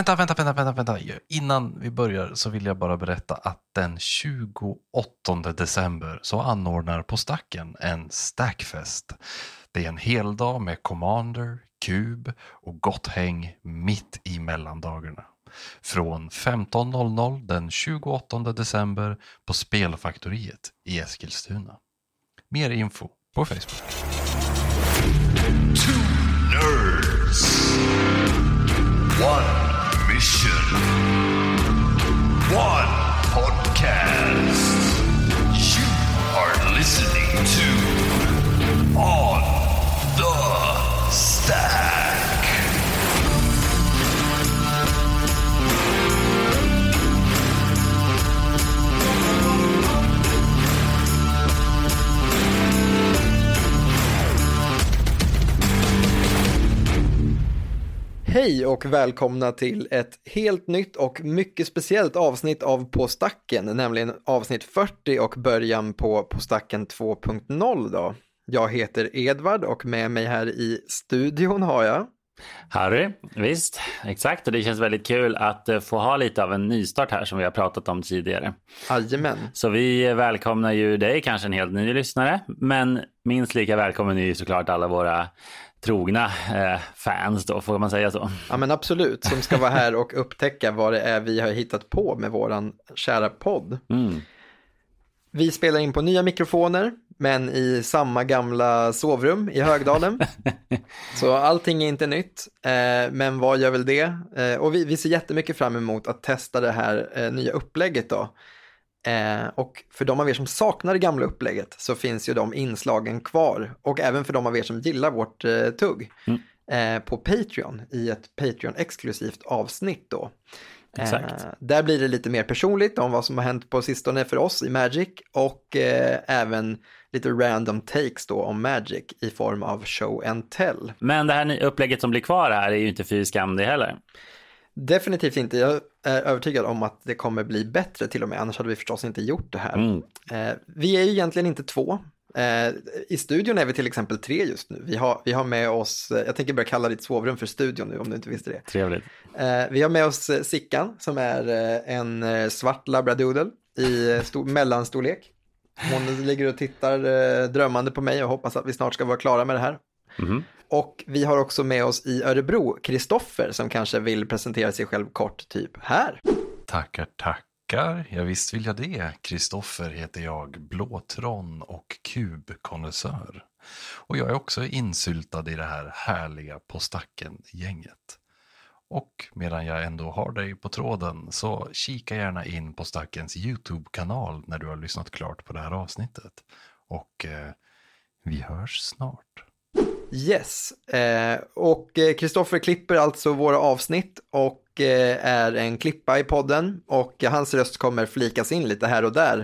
vänta, vänta, vänta, vänta, vänta. Innan vi börjar så vill jag bara berätta att den 28 december så anordnar På Stacken en Stackfest. Det är en hel dag med Commander, Kub och gott häng mitt i mellandagarna. Från 15.00 den 28 december på Spelfaktoriet i Eskilstuna. Mer info på Facebook. Two nerds. One mission. One podcast. You are listening to On Hej och välkomna till ett helt nytt och mycket speciellt avsnitt av På stacken, nämligen avsnitt 40 och början på På stacken 2.0 då. Jag heter Edvard och med mig här i studion har jag Harry, visst, exakt. Och det känns väldigt kul att eh, få ha lite av en nystart här som vi har pratat om tidigare. Jajamän. Så vi välkomnar ju dig, kanske en helt ny lyssnare, men minst lika välkommen är ju såklart alla våra trogna eh, fans då, får man säga så. Ja men absolut, som ska vara här och upptäcka vad det är vi har hittat på med våran kära podd. Mm. Vi spelar in på nya mikrofoner, men i samma gamla sovrum i Högdalen. Så allting är inte nytt, eh, men vad gör väl det? Eh, och vi, vi ser jättemycket fram emot att testa det här eh, nya upplägget då. Eh, och för de av er som saknar det gamla upplägget så finns ju de inslagen kvar. Och även för de av er som gillar vårt eh, tugg Mm. eh, på Patreon i ett Patreon-exklusivt avsnitt då. Exakt. Eh, där blir det lite mer personligt om vad som har hänt på sistone för oss i Magic och eh, även lite random takes då om Magic i form av show and tell. Men det här upplägget som blir kvar här är ju inte fy skam det heller. Definitivt inte, jag är övertygad om att det kommer bli bättre till och med, annars hade vi förstås inte gjort det här. Mm. Eh, vi är ju egentligen inte två. Eh, I studion är vi till exempel tre just nu. Vi har, vi har med oss, eh, jag tänker börja kalla ditt sovrum för studion nu om du inte visste det. Trevligt. Eh, vi har med oss eh, Sickan som är eh, en eh, svart labradoodle i eh, stor, mellanstorlek. Hon ligger och tittar eh, drömmande på mig och hoppas att vi snart ska vara klara med det här. Mhm. Och vi har också med oss i Örebro Kristoffer som kanske vill presentera sig själv kort, typ här. Tackar, tackar. Ja, visst vill jag det. Kristoffer heter jag, Blåtron och kubkonnässör. Och jag är också insyltad i det här härliga På stacken-gänget. Och medan jag ändå har dig på tråden så kika gärna in på Stackens YouTube-kanal när du har lyssnat klart på det här avsnittet. Och eh, vi hörs snart. Yes, eh, och eh, Kristoffer klipper alltså våra avsnitt och eh, är en klippa i podden och hans röst kommer flikas in lite här och där,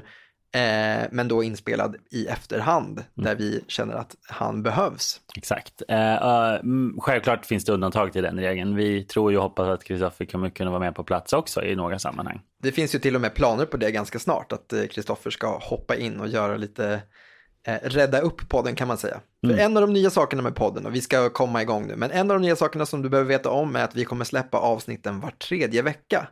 eh, men då inspelad i efterhand där vi känner att han behövs. Exakt. Eh, eh, mm, självklart finns det undantag till den regeln. Vi tror ju och hoppas att Kristoffer kommer kunna vara med på plats också i några sammanhang. Det finns ju till och med planer på det ganska snart, att eh, Kristoffer ska hoppa in och göra lite, eh, rädda upp podden kan man säga. För en av de nya sakerna med podden, och vi ska komma igång nu, men en av de nya sakerna som du behöver veta om är att vi kommer släppa avsnitten var tredje vecka.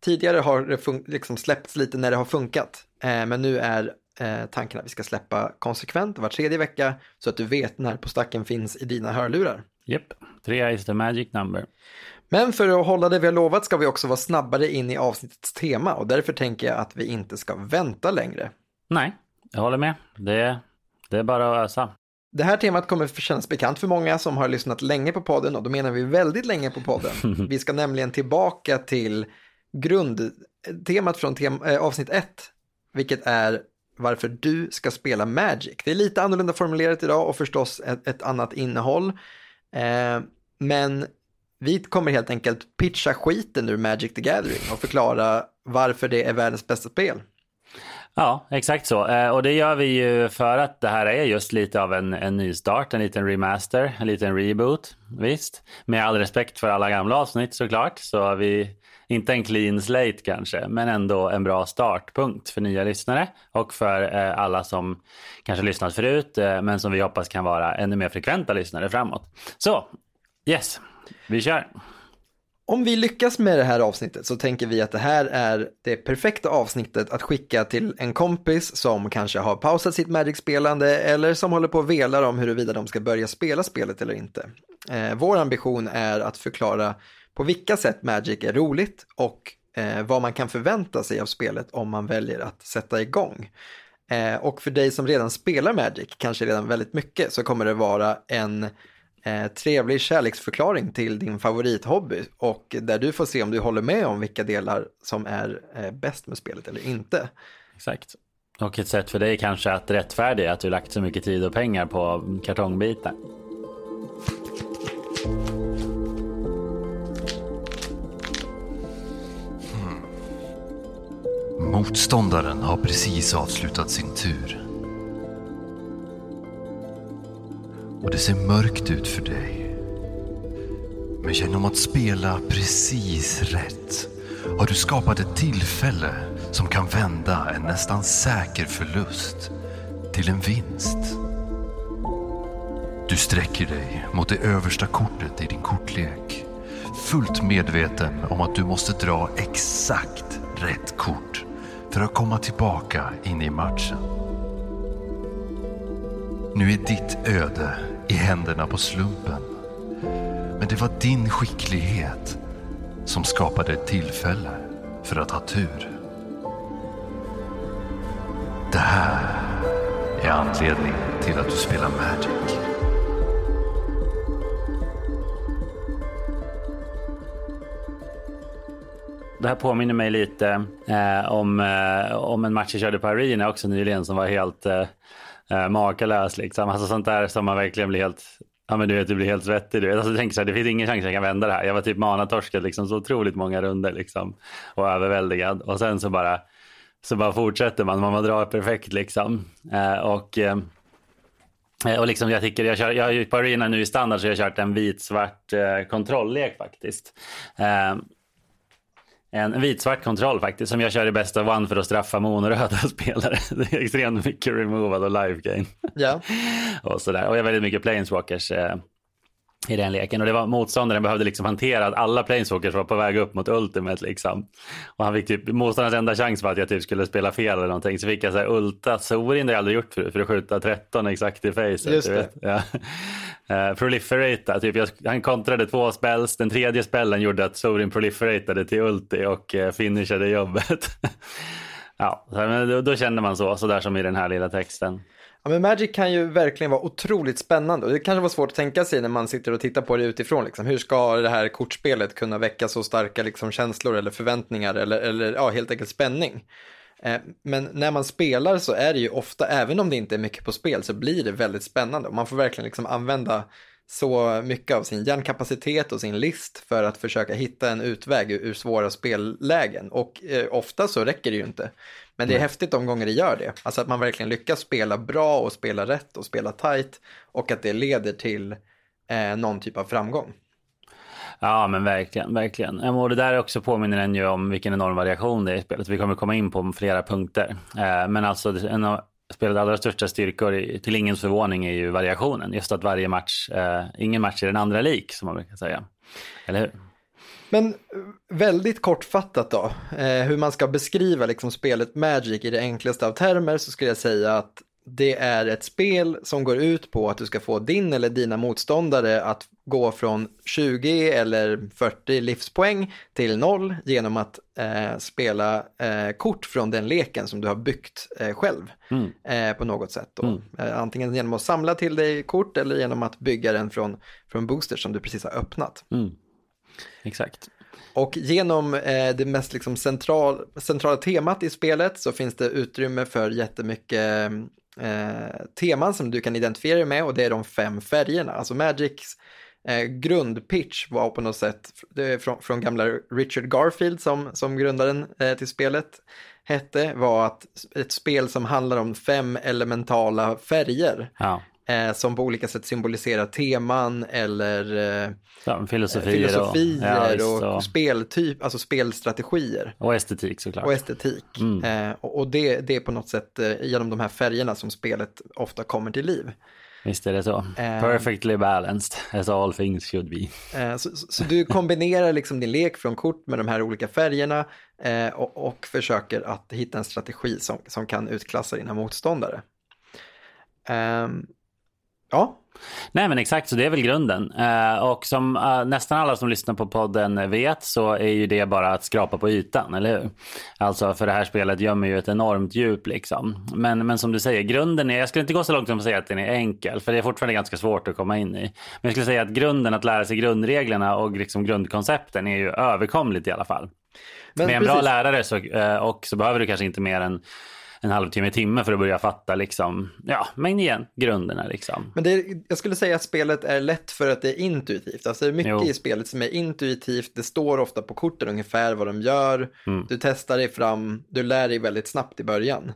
Tidigare har det liksom släppts lite när det har funkat, eh, men nu är eh, tanken att vi ska släppa konsekvent var tredje vecka så att du vet när på stacken finns i dina hörlurar. Japp, tre is the magic number. Men för att hålla det vi har lovat ska vi också vara snabbare in i avsnittets tema och därför tänker jag att vi inte ska vänta längre. Nej, jag håller med. Det, det är bara att ösa. Det här temat kommer kännas bekant för många som har lyssnat länge på podden och då menar vi väldigt länge på podden. Vi ska nämligen tillbaka till grundtemat från tem- äh, avsnitt 1, vilket är varför du ska spela Magic. Det är lite annorlunda formulerat idag och förstås ett, ett annat innehåll. Eh, men vi kommer helt enkelt pitcha skiten ur Magic the Gathering och förklara varför det är världens bästa spel. Ja, exakt så. Eh, och det gör vi ju för att det här är just lite av en, en nystart, en liten remaster, en liten reboot. Visst, med all respekt för alla gamla avsnitt såklart, så har vi inte en clean slate kanske, men ändå en bra startpunkt för nya lyssnare och för eh, alla som kanske lyssnat förut, eh, men som vi hoppas kan vara ännu mer frekventa lyssnare framåt. Så, yes, vi kör. Om vi lyckas med det här avsnittet så tänker vi att det här är det perfekta avsnittet att skicka till en kompis som kanske har pausat sitt Magic-spelande eller som håller på och velar om huruvida de ska börja spela spelet eller inte. Eh, vår ambition är att förklara på vilka sätt Magic är roligt och eh, vad man kan förvänta sig av spelet om man väljer att sätta igång. Eh, och för dig som redan spelar Magic, kanske redan väldigt mycket, så kommer det vara en eh, trevlig kärleksförklaring till din favorithobby och där du får se om du håller med om vilka delar som är eh, bäst med spelet eller inte. Exakt. Och ett sätt för dig kanske att rättfärdiga att du lagt så mycket tid och pengar på kartongbitar. Motståndaren har precis avslutat sin tur. Och det ser mörkt ut för dig. Men genom att spela precis rätt har du skapat ett tillfälle som kan vända en nästan säker förlust till en vinst. Du sträcker dig mot det översta kortet i din kortlek. Fullt medveten om att du måste dra exakt rätt kort för att komma tillbaka in i matchen. Nu är ditt öde i händerna på slumpen. Men det var din skicklighet som skapade ett tillfälle för att ha tur. Det här är anledningen till att du spelar Magic. Det här påminner mig lite eh, om, eh, om en match jag körde på Arena också nyligen som var helt eh, eh, makalös. Liksom. Alltså sånt där som man verkligen blir helt Ja men du vet, du blir helt svettig. Du vet. Alltså, jag tänker så här, det finns ingen chans att jag kan vända det här. Jag var typ manatorskad liksom, så otroligt många runder liksom, och överväldigad. Och sen så bara, så bara fortsätter man, man drar perfekt liksom. Eh, och eh, och liksom jag tycker jag kör, jag har ju på Arena nu i standard så jag har kört en vit-svart eh, kontrolllek faktiskt. Eh, en vit-svart kontroll faktiskt som jag kör i bästa one för att straffa monoröda spelare. Det är extremt mycket removal och live gain. Ja. och sådär. Och jag har väldigt mycket planeswalkers eh, i den leken. Och det var motståndaren behövde liksom hantera att alla planeswalkers var på väg upp mot ultimate liksom. Och han fick typ, motståndarens enda chans var att jag typ skulle spela fel eller någonting. Så fick jag så här ulta Sorin, det har jag aldrig gjort förut, för att skjuta 13 exakt i facet. Just det. Ja. Eh, Proliferata, typ jag, han kontrade två spells. Den tredje spellen gjorde att Sorin proliferatade till ulti och eh, finishade jobbet. ja, men då, då kände man så, så där som i den här lilla texten. Ja, men Magic kan ju verkligen vara otroligt spännande och det kanske var svårt att tänka sig när man sitter och tittar på det utifrån. Liksom. Hur ska det här kortspelet kunna väcka så starka liksom, känslor eller förväntningar eller, eller ja, helt enkelt spänning? Eh, men när man spelar så är det ju ofta, även om det inte är mycket på spel, så blir det väldigt spännande man får verkligen liksom använda så mycket av sin hjärnkapacitet och sin list för att försöka hitta en utväg ur, svåra spellägen. Och eh, ofta så räcker det ju inte. Men det är häftigt de gånger det gör det. Alltså att man verkligen lyckas spela bra och spela rätt och spela tight och att det leder till eh, någon typ av framgång. Ja, men verkligen, verkligen. Och det där också påminner en ju om vilken enorm variation det är i spelet. Vi kommer komma in på flera punkter. Eh, men alltså en av spelets allra största styrkor, till ingens förvåning, är ju variationen. Just att varje match, eh, ingen match är den andra lik, som man brukar säga. Eller hur? Men eh, väldigt kortfattat då, hur man ska beskriva liksom spelet Magic i det enklaste av termer så skulle jag säga att det är ett spel som går ut på att du ska få din eller dina motståndare att gå från 20 eller 40 livspoäng till noll genom att eh, spela eh, kort från den leken som du har byggt eh, själv eh, på något sätt. Då. Eh, antingen genom att samla till dig kort eller genom att bygga den från, från boosters som du precis har öppnat. Exakt. Och genom eh, det mest liksom central, centrala temat i spelet så finns det utrymme för jättemycket eh, teman som du kan identifiera dig med och det är de fem färgerna. Alltså Magics eh, grundpitch var på något sätt det är från, från gamla Richard Garfield som, som grundaren eh, till spelet hette var att ett spel som handlar om fem elementala färger Ja eh, som på olika sätt symboliserar teman eller eh, Ja, filosofier, filosofier och, ja, och, och, speltyp, alltså spelstrategier och estetik såklart. och estetik. Eh, och och det, det är på något sätt eh, genom de här färgerna som spelet ofta kommer till liv. Visst är det så. Eh. Perfectly balanced, as all things should be. Eh, Så, så, så du kombinerar liksom din lek från kort med de här olika färgerna och, och försöker att hitta en strategi som, som kan utklassa dina motståndare. Ehm, ja, Nej men exakt, så det är väl grunden. Eh, och som eh, nästan alla som lyssnar på podden vet så är ju det bara att skrapa på ytan, eller hur? Alltså för det här spelet gömmer ju ett enormt djup liksom. Men, men som du säger, grunden är, jag skulle inte gå så långt som att säga att den är enkel, för det är fortfarande ganska svårt att komma in i. Men jag skulle säga att grunden, att lära sig grundreglerna och liksom grundkoncepten är ju överkomligt i alla fall. men Med en bra precis. lärare så, eh, och så behöver du kanske inte mer än en halvtimme, timme för att börja fatta liksom, ja, men igen, grunderna liksom. Men det, jag skulle säga att spelet är lätt för att det är intuitivt. Alltså det är mycket Jo. i spelet som är intuitivt. Det står ofta på korten ungefär vad de gör. Mm. Du testar dig fram, du lär dig väldigt snabbt i början.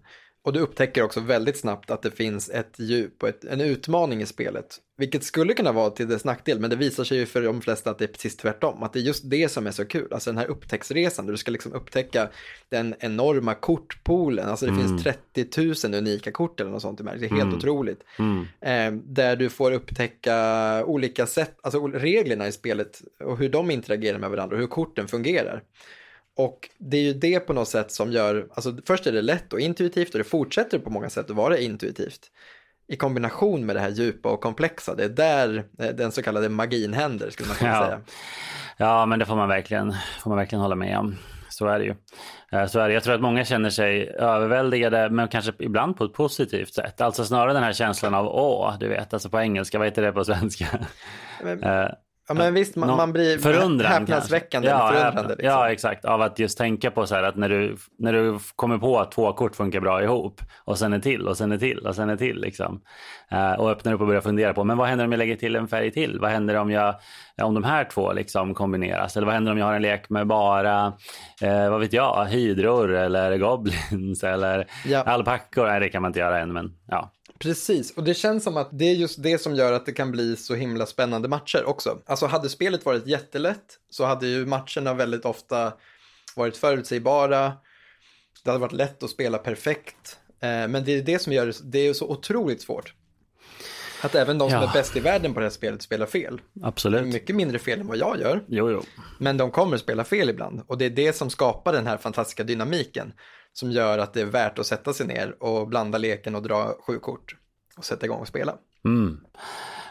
Och du upptäcker också väldigt snabbt att det finns ett djup och ett, en utmaning i spelet. Vilket skulle kunna vara till dess nackdel, men det visar sig ju för de flesta att det är precis tvärtom. Att det är just det som är så kul. Alltså den här upptäcktsresan, där du ska liksom upptäcka den enorma kortpoolen. Alltså det finns 30 000 unika kort eller något sånt. Det är helt otroligt. Mm. Eh, där du får upptäcka olika sätt, alltså reglerna i spelet och hur de interagerar med varandra och hur korten fungerar. Och det är ju det på något sätt som gör, alltså först är det lätt och intuitivt och det fortsätter på många sätt att vara intuitivt. I kombination med det här djupa och komplexa, det är där eh, den så kallade magin händer skulle man kunna Ja. säga. Ja, men det får man verkligen, får man verkligen hålla med om. Så är det ju. Eh, Så är det. Jag tror att många känner sig överväldigade, men kanske ibland på ett positivt sätt. Alltså snarare den här känslan av åh, du vet, alltså på engelska, vad heter det på svenska? Men, Eh, ja men visst, man, man blir förundran häpnadsväckande, ja, förundrande. Liksom. Ja, exakt. Av att just tänka på så här att när du, när du kommer på att två kort funkar bra ihop och sen en till och sen en till och sen en till liksom. Eh, och öppnar upp och börjar fundera på, men vad händer om jag lägger till en färg till? Vad händer om jag, om de här två liksom kombineras? Eller vad händer om jag har en lek med bara, eh, vad vet jag, hydror eller goblins eller Ja. alpackor? Nej, det kan man inte göra än, men ja. Precis, och det känns som att det är just det som gör att det kan bli så himla spännande matcher också. Alltså hade spelet varit jättelätt så hade ju matcherna väldigt ofta varit förutsägbara. Det hade varit lätt att spela perfekt. Eh, Men det är det som gör det, det är så otroligt svårt. Att även de som Ja. är bäst i världen på det här spelet spelar fel. Absolut. Mycket mindre fel än vad jag gör. Jo, jo. Men de kommer spela fel ibland och det är det som skapar den här fantastiska dynamiken som gör att det är värt att sätta sig ner och blanda leken och dra sju kort och sätta igång och spela. Mm.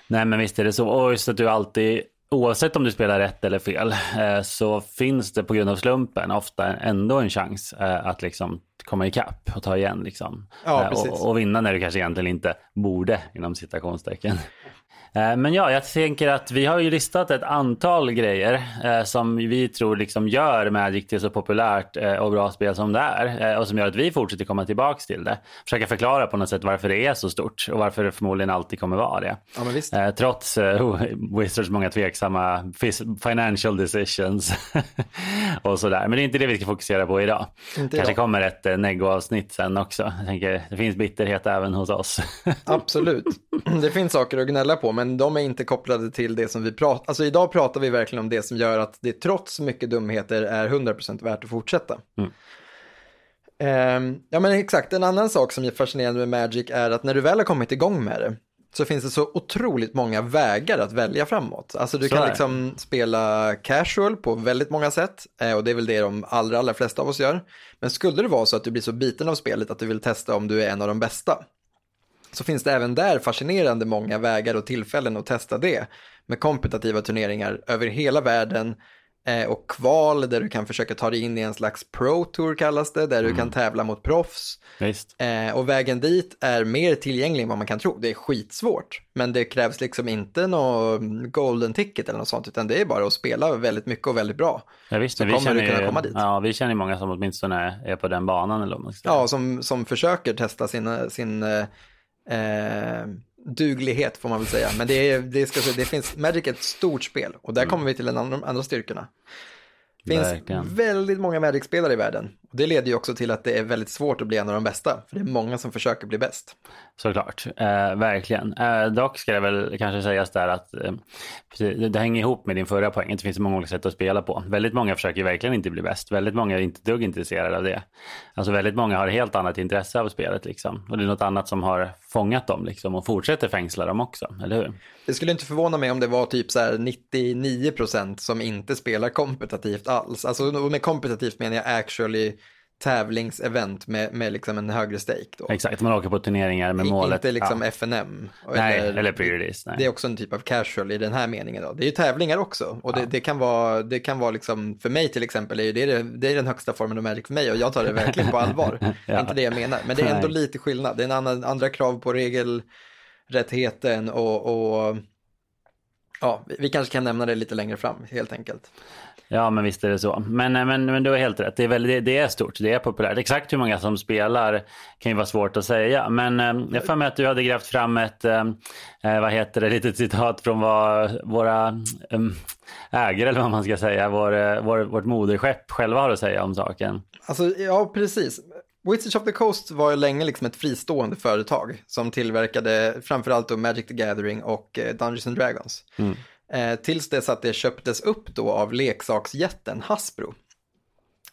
Nej men visst är det så. Och just att du alltid, oavsett om du spelar rätt eller fel, eh, så finns det på grund av slumpen ofta ändå en chans eh, att liksom komma ikapp och ta igen. Liksom. Ja, Eh, och, och vinna när du kanske egentligen inte borde, inom citationstecken. Eh, Men ja, jag tänker att vi har ju listat ett antal grejer eh, som vi tror liksom gör Magic till så populärt eh, och bra spel som det är eh, och som gör att vi fortsätter komma tillbaks till det. Försöka förklara på något sätt varför det är så stort och varför det förmodligen alltid kommer vara det. Ja. Eh, trots Wizards många tveksamma financial decisions och sådär. Men det är inte det vi ska fokusera på idag. Inte Kanske idag. kommer ett neggo-avsnitt sen också. Jag tänker, det finns bitterhet även hos oss. Absolut. Det finns saker att gnälla på, men de är inte kopplade till det som vi pratar Alltså idag pratar vi verkligen om det som gör att det trots mycket dumheter är 100% värt att fortsätta. Mm. Ehm, ja men exakt, en annan sak som är fascinerande med Magic är att när du väl har kommit igång med det så finns det så otroligt många vägar att välja framåt. Alltså du Så kan är liksom spela casual på väldigt många sätt eh, och det är väl det de allra, allra flesta av oss gör. Men skulle det vara så att du blir så biten av spelet att du vill testa om du är en av de bästa så finns det även där fascinerande många vägar och tillfällen att testa det med kompetitiva turneringar över hela världen och kval där du kan försöka ta dig in i en slags pro tour kallas det, där du kan tävla mot proffs. Visst. Eh, och vägen dit är mer tillgänglig än vad man kan tro. Det är skitsvårt, men det krävs liksom inte något golden ticket eller något sånt, utan det är bara att spela väldigt mycket och väldigt bra. Ja, visst, Så vi kommer du kunna ju- komma dit. Ja, vi känner många som åtminstone är på den banan. Eller vad man ska säga. Ja, som, som försöker testa sin, sin eh, eh, duglighet får man väl säga. Men det, är, det, ska, det finns, Magic är ett stort spel och där kommer vi till den andra, andra styrkorna. Det finns Verkligen. väldigt många Magic-spelare i världen. Det leder ju också till att det är väldigt svårt att bli en av de bästa, för det är många som försöker bli bäst. Såklart, eh, verkligen. Eh, dock ska det väl kanske sägas där att eh, det, det hänger ihop med din förra poäng. Det finns många olika sätt att spela på. Väldigt många försöker verkligen inte bli bäst. Väldigt många är inte dugg intresserade av det. Alltså väldigt många har helt annat intresse av spelet liksom. Och det är något annat som har fångat dem liksom och fortsätter fängsla dem också, eller hur? Det skulle inte förvåna mig om det var typ så här 99% som inte spelar kompetitivt alls. Alltså med kompetitivt menar jag actually tävlingsevent med, med liksom en högre stake. Då. Exakt, man åker på turneringar med målet. Inte liksom ja. FNM. Nej, eller, eller. Nej. Det är också en typ av casual i den här meningen. Då. Det är ju tävlingar också. Och det, ja. det kan vara, det kan vara liksom, för mig till exempel, är det, det är den högsta formen av Magic för mig och jag tar det verkligen på allvar. ja. Det är inte det jag menar, men det är ändå Nej. lite skillnad. Det är en annan, andra krav på regelrättheten och, och ja, vi kanske kan nämna det lite längre fram helt enkelt. Ja, men visst är det så. Men, eh, men, men du har helt rätt. Det är, väldigt, det är stort, det är populärt. Exakt hur många som spelar kan ju vara svårt att säga. Men eh, jag får mig att du hade grävt fram ett, eh, eh vad heter det, litet citat från vad våra eh, ägare, eller vad man ska säga, vår, vår, vårt moderskepp själva har att säga om saken. Alltså, ja, precis. Wizards of the Coast var ju länge liksom ett fristående företag som tillverkade framförallt då Magic the Gathering och Dungeons and Dragons. Mm. Eh, tills dess att det köptes upp då av leksaksjätten Hasbro.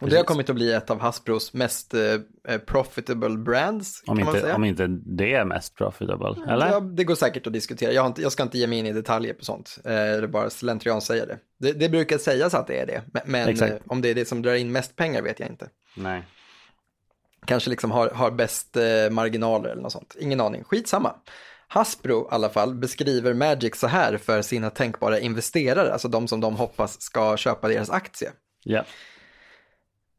Och det har kommit att bli ett av Hasbros mest eh, profitable brands. Om, inte, om inte det är mest profitable, eller? Ja, det går säkert att diskutera. Jag, inte, jag, ska inte ge mig in i detaljer på sånt. Eh, det är bara slentrian säger det. det. det. brukar sägas att det är det, men, men eh, om det är det som drar in mest pengar vet jag inte. Nej. Kanske liksom har, har bäst eh, marginaler eller något sånt. Ingen aning. Skitsamma. Hasbro i alla fall beskriver Magic så här för sina tänkbara investerare, alltså de som de hoppas ska köpa deras aktie. Yeah.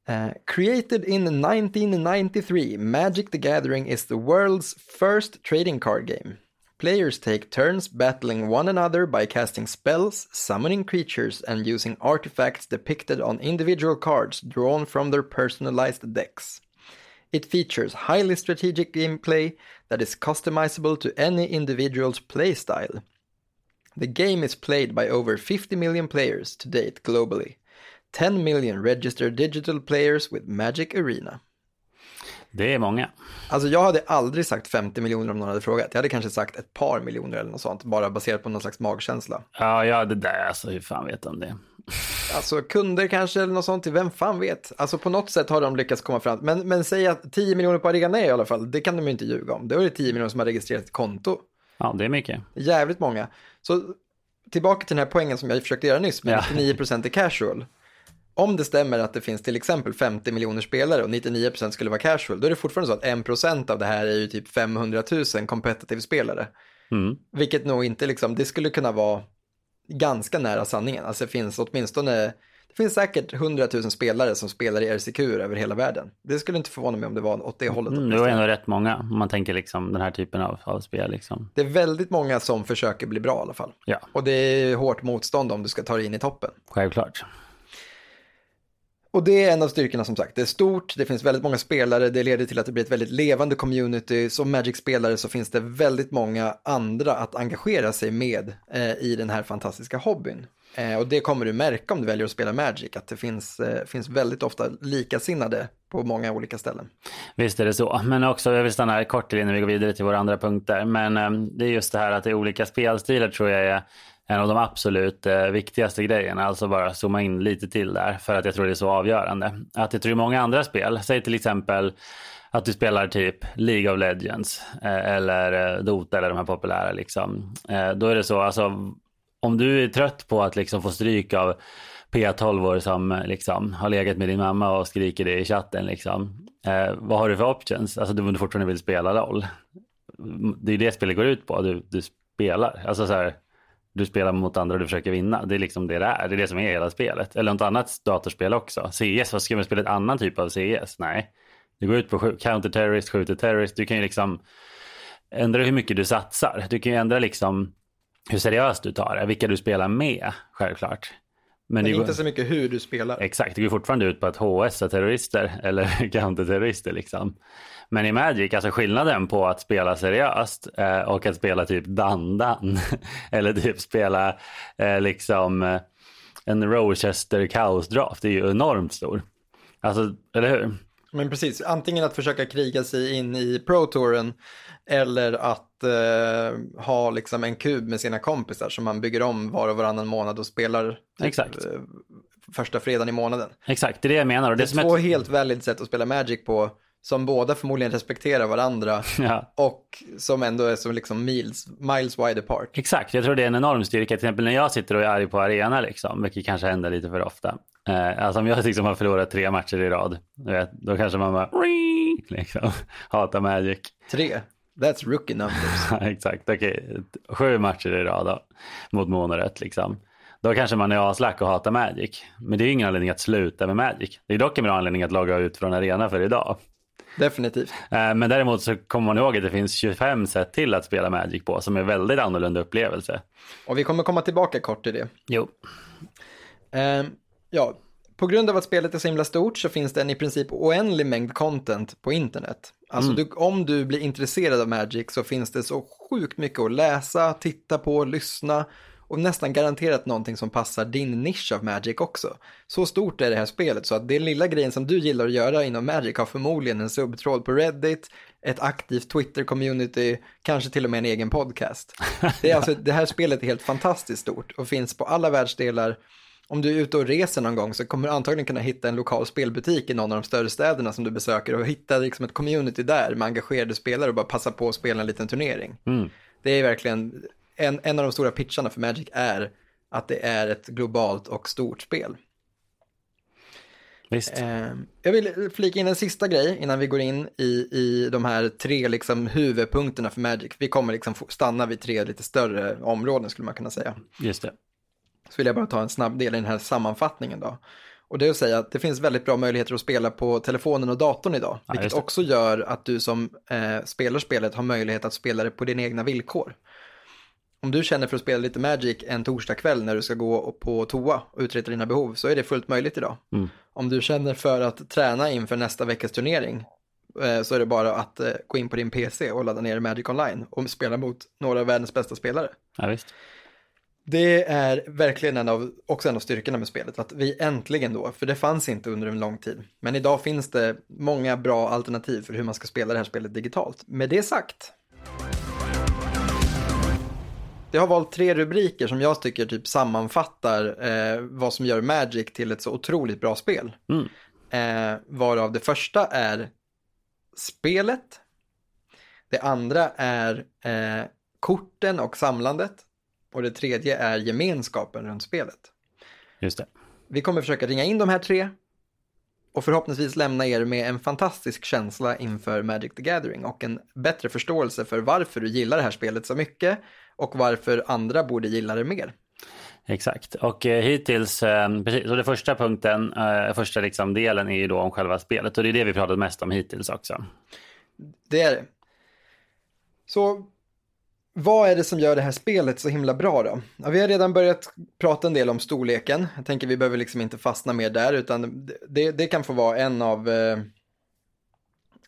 Uh, created in 1993, Magic the Gathering is the world's first trading card game. Players take turns battling one another by casting spells, summoning creatures, and using artifacts depicted on individual cards drawn from their personalized decks. It features highly strategic gameplay that is customizable to any individual's playstyle. The game is played by over 50 million players to date globally. 10 million registered digital players with Magic Arena. Det är många. Alltså jag hade aldrig sagt 50 miljoner om någon hade frågat. Jag hade kanske sagt ett par miljoner eller något sånt, bara baserat på någon slags magkänsla. Ja, ja det där, alltså hur fan vet de det? Alltså kunder kanske eller något sånt, vem fan vet? Alltså på något sätt har de lyckats komma fram. Men, men säg att 10 miljoner på är i alla fall, det kan de ju inte ljuga om. Det är det 10 miljoner som har registrerat ett konto. Ja, det är mycket. Jävligt många. Så tillbaka till den här poängen som jag försökte göra nyss, med ja. 99% är casual. Om det stämmer att det finns till exempel 50 miljoner spelare och 99% skulle vara casual, då är det fortfarande så att 1% av det här är ju typ 500 000 competitive spelare. Mm. Vilket nog inte liksom, det skulle kunna vara ganska nära sanningen. Alltså det finns åtminstone, det finns säkert 100 000 spelare som spelar i RCQ över hela världen. Det skulle inte förvåna mig om det var åt det hållet. Mm, det var ändå rätt många, om man tänker liksom den här typen av, av spel. Liksom. Det är väldigt många som försöker bli bra i alla fall. Ja. Och det är hårt motstånd om du ska ta dig in i toppen. Självklart. Och det är en av styrkorna som sagt. Det är stort, det finns väldigt många spelare, det leder till att det blir ett väldigt levande community. Som Magic-spelare så finns det väldigt många andra att engagera sig med eh, i den här fantastiska hobbyn. Eh, och det kommer du märka om du väljer att spela Magic, att det finns, eh, finns väldigt ofta likasinnade på många olika ställen. Visst är det så, men också, jag vill stanna här kort till innan vi går vidare till våra andra punkter, men eh, det är just det här att det är olika spelstilar tror jag är en av de absolut eh, viktigaste grejerna. Alltså bara zooma in lite till där för att jag tror det är så avgörande. Att jag tror i många andra spel, säg till exempel att du spelar typ League of Legends eh, eller eh, Dota eller de här populära liksom. Eh, då är det så, alltså om du är trött på att liksom få stryk av P12 som eh, liksom har legat med din mamma och skriker det i chatten liksom. Eh, vad har du för options? Alltså du fortfarande vill spela LOL. Mm, det är det spelet går ut på, du, du spelar. Alltså så här, du spelar mot andra och du försöker vinna. Det är liksom det det är. Det är det som är hela spelet. Eller något annat datorspel också. CS, vad ska man spela ett annan typ av CS? Nej. Du går ut på counter-terrorist, skjuter terrorist. Du kan ju liksom ändra hur mycket du satsar. Du kan ju ändra liksom hur seriöst du tar det, vilka du spelar med, självklart. Men, Men inte går... så mycket hur du spelar. Exakt, det går fortfarande ut på att HS är terrorister eller counter-terrorister liksom. Men i Magic, alltså skillnaden på att spela seriöst eh, och att spela typ dandan eller typ spela eh, liksom eh, en Rochester Chaos Draft, det är ju enormt stor. Alltså, eller hur? Men precis, antingen att försöka kriga sig in i Pro-touren eller att eh, ha liksom en kub med sina kompisar som man bygger om var och varannan månad och spelar typ, Exakt. eh, första fredagen i månaden. Exakt, det är det jag menar. Och Det det är två ett... helt valid sätt att spela Magic på som båda förmodligen respekterar varandra ja. och som ändå är som liksom miles, miles wide apart. Exakt, jag tror det är en enorm styrka. Till exempel när jag sitter och är arg på arena, liksom, vilket kanske händer lite för ofta. Eh, alltså om jag liksom har förlorat tre matcher i rad, vet, då kanske man bara liksom, hatar Magic. Tre, that's rookie numbers. Exakt, okej. Sju matcher i rad då, mot monorätt liksom. Då kanske man är aslack och hatar Magic. Men det är ju ingen anledning att sluta med Magic. Det är dock en bra anledning att logga ut från arena för idag. Definitivt. Eh, Men däremot så kommer man ihåg att det finns 25 sätt till att spela Magic på som är väldigt annorlunda upplevelse. Och vi kommer komma tillbaka kort till det. Jo. Ja, på grund av att spelet är så himla stort så finns det en i princip oändlig mängd content på internet. Alltså du, om du blir intresserad av Magic så finns det så sjukt mycket att läsa, titta på, lyssna och nästan garanterat någonting som passar din nisch av Magic också. Så stort är det här spelet så att det lilla grejen som du gillar att göra inom Magic har förmodligen en subtråd på Reddit, ett aktivt Twitter-community, kanske till och med en egen podcast. Det, är alltså, det här spelet är helt fantastiskt stort och finns på alla världsdelar om du är ute och reser någon gång så kommer du antagligen kunna hitta en lokal spelbutik i någon av de större städerna som du besöker och hitta liksom ett community där med engagerade spelare och bara passa på att spela en liten turnering. Det är verkligen, en, en av de stora pitcharna för Magic är att det är ett globalt och stort spel. Eh, jag vill flika in en sista grej innan vi går in i, i de här tre liksom, huvudpunkterna för Magic. Vi kommer liksom stanna vid tre lite större områden skulle man kunna säga. Just det. Så vill jag bara ta en snabb del i den här sammanfattningen då. Och det är att säga att det finns väldigt bra möjligheter att spela på telefonen och datorn idag. Ja, vilket också gör att du som eh, spelar spelet har möjlighet att spela det på dina egna villkor. Om du känner för att spela lite Magic en torsdag kväll när du ska gå på toa och uträtta dina behov så är det fullt möjligt idag. Mm. Om du känner för att träna inför nästa veckas turnering eh, så är det bara att eh, gå in på din PC och ladda ner Magic Online och spela mot några av världens bästa spelare. Ja. Det är verkligen en av, också en av styrkorna med spelet, att vi äntligen då, för det fanns inte under en lång tid, men idag finns det många bra alternativ för hur man ska spela det här spelet digitalt. Med det sagt, jag har valt tre rubriker som jag tycker typ sammanfattar eh, vad som gör Magic till ett så otroligt bra spel. Mm. Eh, varav det första är spelet, det andra är eh, korten och samlandet och det tredje är gemenskapen runt spelet. Just det. Vi kommer försöka ringa in de här tre och förhoppningsvis lämna er med en fantastisk känsla inför Magic the Gathering och en bättre förståelse för varför du gillar det här spelet så mycket och varför andra borde gilla det mer. Exakt. Och eh, hittills, eh, precis, så det första punkten, eh, första liksom delen är ju då om själva spelet och det är det vi pratat mest om hittills också. Det är det. Så vad är det som gör det här spelet så himla bra då? Ja, vi har redan börjat prata en del om storleken. Jag tänker vi behöver liksom inte fastna mer där utan det, det kan få vara en av eh,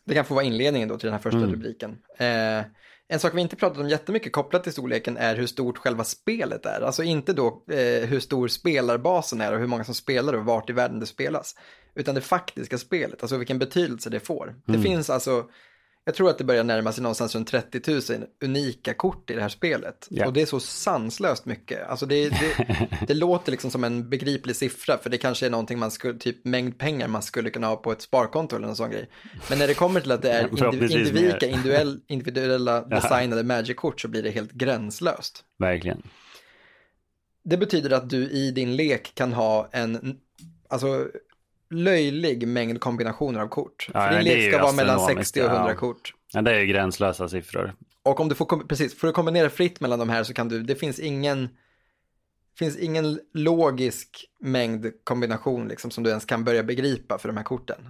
det kan få vara inledningen då till den här första Mm. rubriken. Eh, en sak vi inte pratat om jättemycket kopplat till storleken är hur stort själva spelet är. Alltså inte då eh, hur stor spelarbasen är och hur många som spelar och vart i världen det spelas. Utan det faktiska spelet, alltså vilken betydelse det får. Det finns alltså, jag tror att det börjar närma sig någonstans runt 30 000 unika kort i det här spelet. Ja. Och det är så sanslöst mycket. Alltså det, det, det låter liksom som en begriplig siffra, för det kanske är någonting man skulle, typ mängd pengar man skulle kunna ha på ett sparkonto eller någon sån grej. Men när det kommer till att det är indiv, indivika, individuella Ja. designade Magic-kort så blir det helt gränslöst. Verkligen. Det betyder att du i din lek kan ha en, alltså löjlig mängd kombinationer av kort. Ja, För din lek ska vara mellan astronomiskt, 60 och 100 ja. kort. Ja, det är ju gränslösa siffror. Och om du får, precis, får du kombinera fritt mellan de här så kan du, det finns ingen, finns ingen logisk mängd kombination liksom som du ens kan börja begripa för de här korten.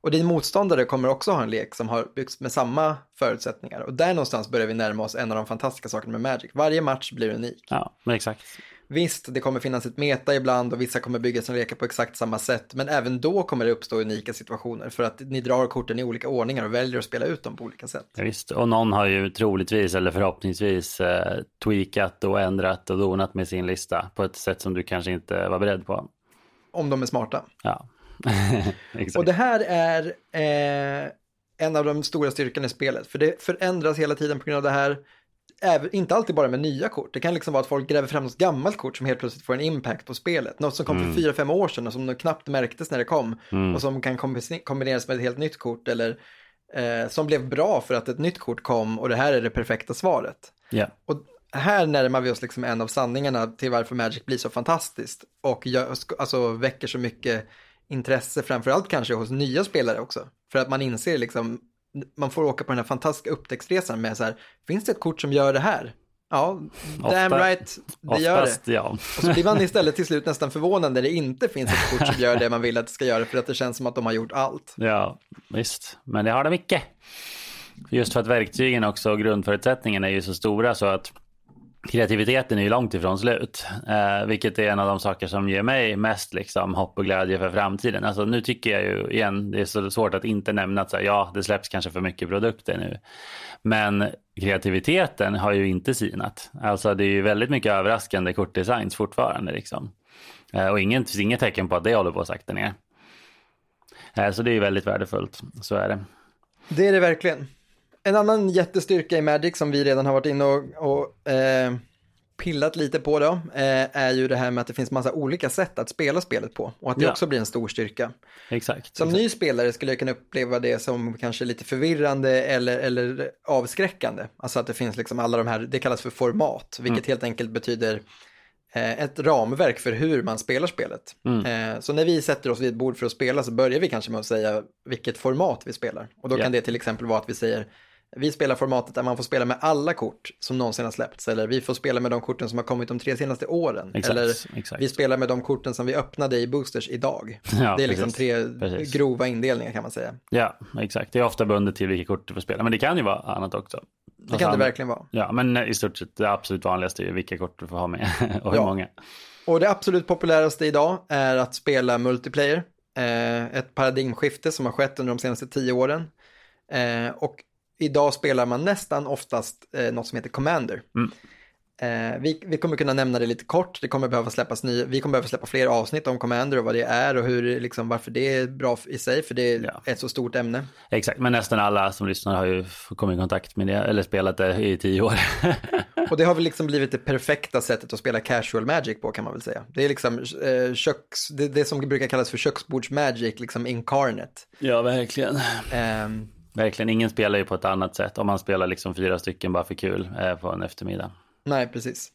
Och din motståndare kommer också ha en lek som har byggts med samma förutsättningar. Och där någonstans börjar vi närma oss en av de fantastiska sakerna med Magic. Varje match blir unik. Ja, men exakt. Visst, det kommer finnas ett meta ibland och vissa kommer bygga sina lekar på exakt samma sätt. Men även då kommer det uppstå unika situationer för att ni drar korten i olika ordningar och väljer att spela ut dem på olika sätt. Ja, visst. Och någon har ju troligtvis eller förhoppningsvis eh, tweakat och ändrat och donat med sin lista på ett sätt som du kanske inte var beredd på. Om de är smarta. Ja, Exakt. Och det här är eh, en av de stora styrkorna i spelet, för det förändras hela tiden på grund av det här. Inte alltid bara med nya kort, det kan liksom vara att folk gräver fram något gammalt kort som helt plötsligt får en impact på spelet. Något som kom Mm. för fyra fem år sedan och som nog knappt märktes när det kom. Och som kan kombi- kombineras med ett helt nytt kort eller eh, som blev bra för att ett nytt kort kom och det här är det perfekta svaret. Ja. Och här närmar vi oss liksom en av sanningarna till varför Magic blir så fantastiskt och gör, alltså, väcker så mycket intresse, framförallt kanske hos nya spelare också. För att man inser liksom, man får åka på den här fantastiska upptäcktsresan med så här, finns det ett kort som gör det här? Ja, damn Ofta- right, det gör det. Oftast, ja. Och så blir man istället till slut nästan förvånad när det inte finns ett kort som gör det man vill att det ska göra, för att det känns som att de har gjort allt. Ja, visst. Men det har de mycket. Just för att verktygen också och grundförutsättningarna är ju så stora så att kreativiteten är ju långt ifrån slut. Eh, vilket är en av de saker som ger mig mest liksom, hopp och glädje för framtiden. Alltså, nu tycker jag ju igen, det är så svårt att inte nämna att så här, ja, det släpps kanske för mycket produkter nu. Men kreativiteten har ju inte sinat. Alltså det är ju väldigt mycket överraskande kortdesigns fortfarande. Liksom. Eh, och inget, finns inget tecken på att det håller på att sakta ner. Eh, Så det är ju väldigt värdefullt, så är det. Det är det verkligen. En annan jättestyrka i Magic som vi redan har varit inne och, och eh, pillat lite på då, eh, är ju det här med att det finns massa olika sätt att spela spelet på och att det Ja. också blir en stor styrka. Exakt. Som exakt. ny spelare skulle jag kunna uppleva det som kanske lite förvirrande eller, eller avskräckande. Alltså att det finns liksom alla de här, det kallas för format, vilket helt enkelt betyder eh, ett ramverk för hur man spelar spelet. Eh, så när vi sätter oss vid ett bord för att spela så börjar vi kanske med att säga vilket format vi spelar. Och då Ja. kan det till exempel vara att vi säger vi spelar formatet där man får spela med alla kort som någonsin har släppts. Eller vi får spela med de korten som har kommit de tre senaste åren. Exakt, eller exakt. vi spelar med de korten som vi öppnade i boosters idag. Ja, det är liksom precis. tre Precis. grova indelningar kan man säga. Ja, exakt. Det är ofta bundet till vilka kort du får spela. Men det kan ju vara annat också. Det kan det verkligen vara. Ja, men i stort sett det absolut vanligaste är vilka kort du får ha med och hur Ja. många. Och det absolut populäraste idag är att spela multiplayer. Eh, ett paradigmskifte som har skett under de senaste tio åren. Eh, och idag spelar man nästan oftast eh, något som heter Commander. Mm. Eh, vi, vi kommer kunna nämna det lite kort, det kommer behöva släppas nya, vi kommer behöva släppa fler avsnitt om Commander och vad det är och hur, liksom, varför det är bra i sig, för det är Ja. ett så stort ämne. Exakt, men nästan alla som lyssnar har ju kommit i kontakt med det eller spelat det i tio år. Och det har väl liksom blivit det perfekta sättet att spela casual magic på kan man väl säga. Det är liksom eh, köks, det, det som brukar kallas för köksbordsmagic, liksom incarnate. ja, verkligen. Ehm, Verkligen, ingen spelar ju på ett annat sätt om man spelar liksom fyra stycken bara för kul eh, på en eftermiddag. nej, precis.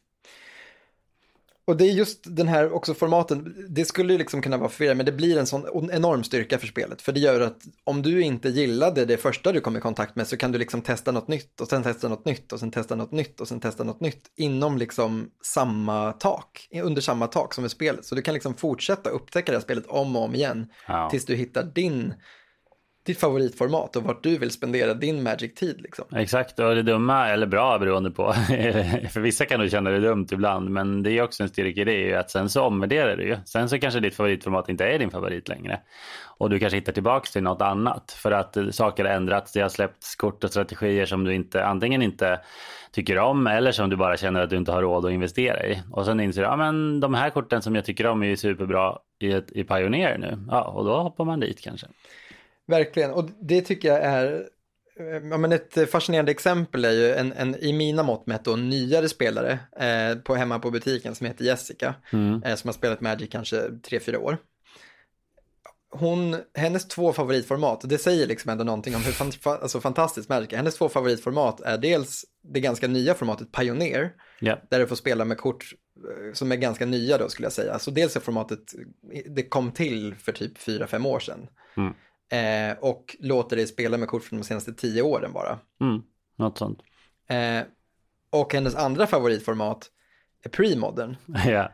Och det är just den här också formaten, det skulle ju liksom kunna vara förvirrande, men det blir en sån enorm styrka för spelet. För det gör att om du inte gillade det första du kom i kontakt med så kan du liksom testa något nytt och sen testa något nytt och sen testa något nytt och sen testa något nytt inom liksom samma tak, under samma tak som i spelet. Så du kan liksom fortsätta upptäcka det här spelet om och om igen Ja. tills du hittar din, ditt favoritformat och vart du vill spendera din Magic-tid liksom. Exakt, och det dumma eller bra beroende på. för vissa kan du känna det dumt ibland, men det är också en styrka i det är ju att sen så omvärderar du ju. Sen så kanske ditt favoritformat inte är din favorit längre. Och du kanske hittar tillbaka till något annat för att eh, saker har ändrats. Det har släppts kort och strategier som du inte antingen inte tycker om eller som du bara känner att du inte har råd att investera i. Och sen inser du, ja men de här korten som jag tycker om är ju superbra i, ett, i Pioneer nu. Ja, och då hoppar man dit kanske. Verkligen, och det tycker jag är Ja, men ett fascinerande exempel är ju en, en i mina mått mätt då, nyare spelare eh, på hemma på butiken som heter Jessica, Mm. eh, som har spelat Magic kanske 3-4 år. Hon, hennes två favoritformat, det säger liksom ändå någonting om hur fan, fa- alltså fantastiskt Magic är. Hennes två favoritformat är dels det ganska nya formatet Pioneer, Ja, där du får spela med kort eh, som är ganska nya då skulle jag säga. Så dels är formatet, det kom till för typ 4-5 år sedan. Mm. Eh, och låter dig spela med kort från de senaste 10 åren bara. mm. något sånt. Eh, och hennes andra favoritformat är pre-modern. ja,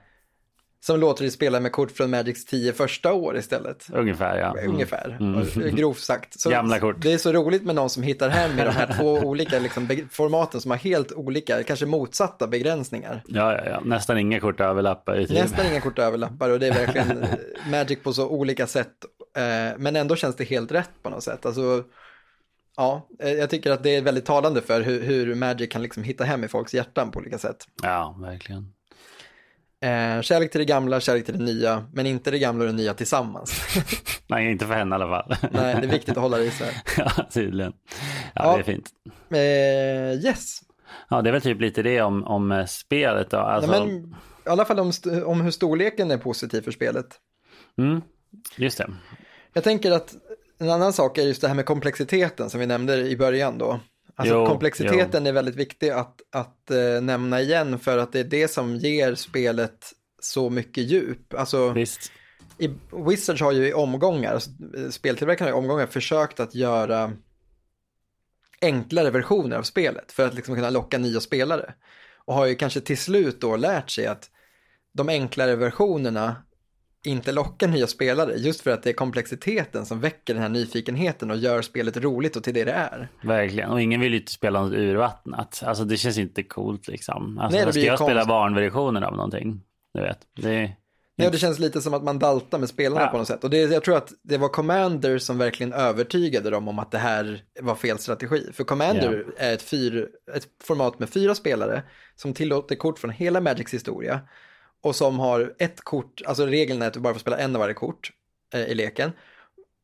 Som låter dig spela med kort från Magics 10 första år istället. ungefär ja. Mm. Ungefär, Mm. grovt sagt. Så Gamla kort. Det är så roligt med någon som hittar hem med de här två olika liksom, formaten som har helt olika, kanske motsatta begränsningar. Ja, ja, ja. Nästan inga kort överlappar i. Nästan inga kort överlappar och det är verkligen Magic på så olika sätt. Eh, men ändå känns det helt rätt på något sätt. Alltså, ja, eh, jag tycker att det är väldigt talande för hur, hur Magic kan liksom hitta hem i folks hjärtan på olika sätt. Ja, verkligen. Eh, kärlek till det gamla, kärlek till det nya, men inte det gamla och det nya tillsammans. Nej, inte för henne i alla fall. Nej, det är viktigt att hålla det isär. ja, tydligen. Ja, Ja. det är fint. Eh, yes, Ja, det är väl typ lite det om, om eh, spelet då. Alltså, Nej, men, i alla fall om, om hur storleken är positiv för spelet. mm, just det. Jag tänker att en annan sak är just det här med komplexiteten som vi nämnde i början då. Alltså Jo, komplexiteten är väldigt viktig att, att eh, nämna igen för att det är det som ger spelet så mycket djup. Alltså, Visst. i, Wizards har ju i omgångar, alltså, eh, speltillverkarna har i omgångar försökt att göra enklare versioner av spelet för att liksom kunna locka nya spelare. Och har ju kanske till slut då lärt sig att de enklare versionerna inte lockar nya spelare just för att det är komplexiteten som väcker den här nyfikenheten och gör spelet roligt och till det det är. Verkligen. Och ingen vill ju inte spela något urvattnat. Alltså det känns inte coolt liksom. Alltså, Nej, det ska jag spela konstigt. barnversionen av någonting? Du vet. Det, Nej, och det känns lite som att man daltar med spelarna Ja. på något sätt. Och det, jag tror att det var Commander som verkligen övertygade dem om att det här var fel strategi. För Commander är ett, fyr, ett format med fyra spelare som tillåter kort från hela Magics historia. Och som har ett kort, alltså regeln är att du bara får spela en av varje kort eh, i leken.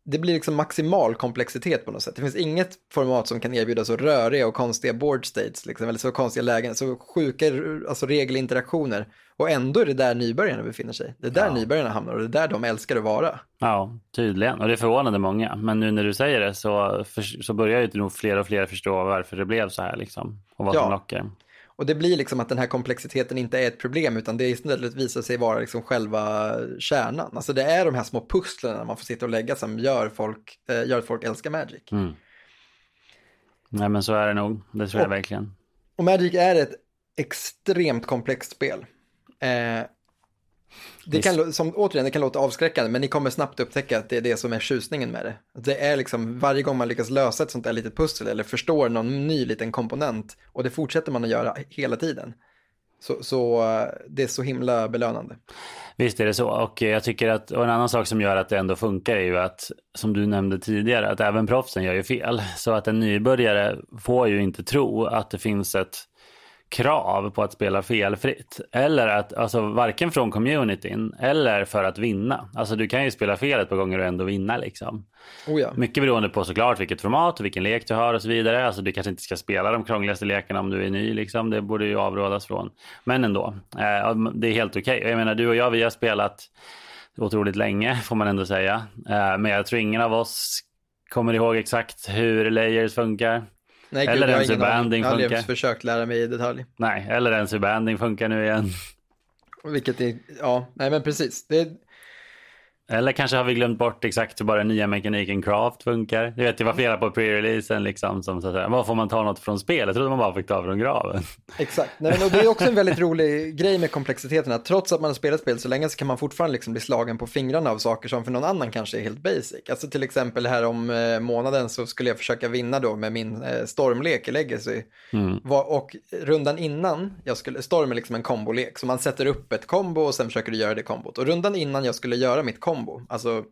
Det blir liksom maximal komplexitet på något sätt. Det finns inget format som kan erbjuda så röriga och konstiga board states, liksom, eller så konstiga lägen, så sjuka alltså regelinteraktioner. Och ändå är det där nybörjarna befinner sig. Det är där Ja. nybörjarna hamnar och det är där de älskar att vara. ja, tydligen. Och det förvånade många. Men nu när du säger det så, för, så börjar ju nog fler och fler förstå varför det blev så här liksom. Och vad Ja. som lockar. Och det blir liksom att den här komplexiteten inte är ett problem utan det istället visar sig vara liksom själva kärnan. Alltså det är de här små pusslen man får sitta och lägga som gör, folk, eh, gör att folk älskar Magic. Mm. Nej men så är det nog. Det tror jag Och- verkligen. Och Magic är ett extremt komplext spel. Eh, det kan, som, återigen, det kan låta avskräckande, men ni kommer snabbt upptäcka att det är det som är tjusningen med det. Det är liksom varje gång man lyckas lösa ett sånt där litet pussel eller förstår någon ny liten komponent och det fortsätter man att göra hela tiden. Så, så eh, det är så himla belönande. Visst är det så. Och jag tycker att, och en annan sak som gör att det ändå funkar är ju att, som du nämnde tidigare, att även proffsen gör ju fel. Så att en nybörjare får ju inte tro att det finns ett krav på att spela felfritt. Eller att, alltså varken från communityn eller för att vinna. Alltså du kan ju spela fel ett par gånger och ändå vinna liksom. Oh ja. Mycket beroende på såklart vilket format och vilken lek du har och så vidare. Alltså du kanske inte ska spela de krångligaste lekarna om du är ny liksom. Det borde ju avrådas från. Men ändå, eh, det är helt okej. Och Jag menar du och jag, vi har spelat otroligt länge får man ändå säga. Eh, men jag tror ingen av oss kommer ihåg exakt hur layers funkar. Nej, Eller ens hur banding Jag har funkar. försökt lära mig i detalj. Nej, eller ens hur banding funkar nu igen. Vilket är, ja, nej men precis. Det, Eller kanske har vi glömt bort exakt hur bara den nya mekaniken craft funkar. Du vet, det var flera på pre-releasen liksom som så att säga, vad får man ta något från spel? Jag trodde man bara fick ta från graven. Exakt, Nej, men det är också en väldigt rolig grej med komplexiteten, att trots att man har spelat spel så länge så kan man fortfarande liksom bli slagen på fingrarna av saker som för någon annan kanske är helt basic. Alltså till exempel här om eh, månaden så skulle jag försöka vinna då med min eh, stormlek i Legacy. Mm. Var, och rundan innan, jag skulle, storm är liksom en kombolek, så man sätter upp ett kombo och sen försöker du göra det kombot. Och rundan innan jag skulle göra mitt kombo, alltså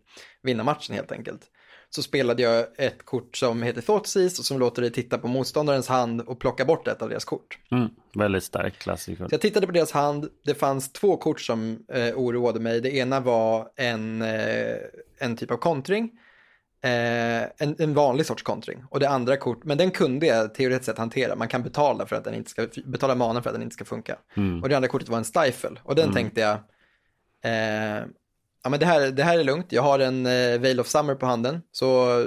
vinna matchen helt enkelt, så spelade jag ett kort som heter Thoughtseize och som låter dig titta på motståndarens hand och plocka bort ett av deras kort. Mm. Väldigt stark klassiker. Så jag tittade på deras hand, det fanns två kort som eh, oroade mig. Det ena var en, eh, en typ av kontring, eh, en, en vanlig sorts kontring. Och det andra kort, men den kunde jag teoretiskt sett hantera. Man kan betala för att den inte ska, betala mana för att den inte ska funka. Och det andra kortet var en stifle. Och den tänkte jag, eh, ja men det här, det här är lugnt. Jag har en eh, Veil of Summer på handen. Så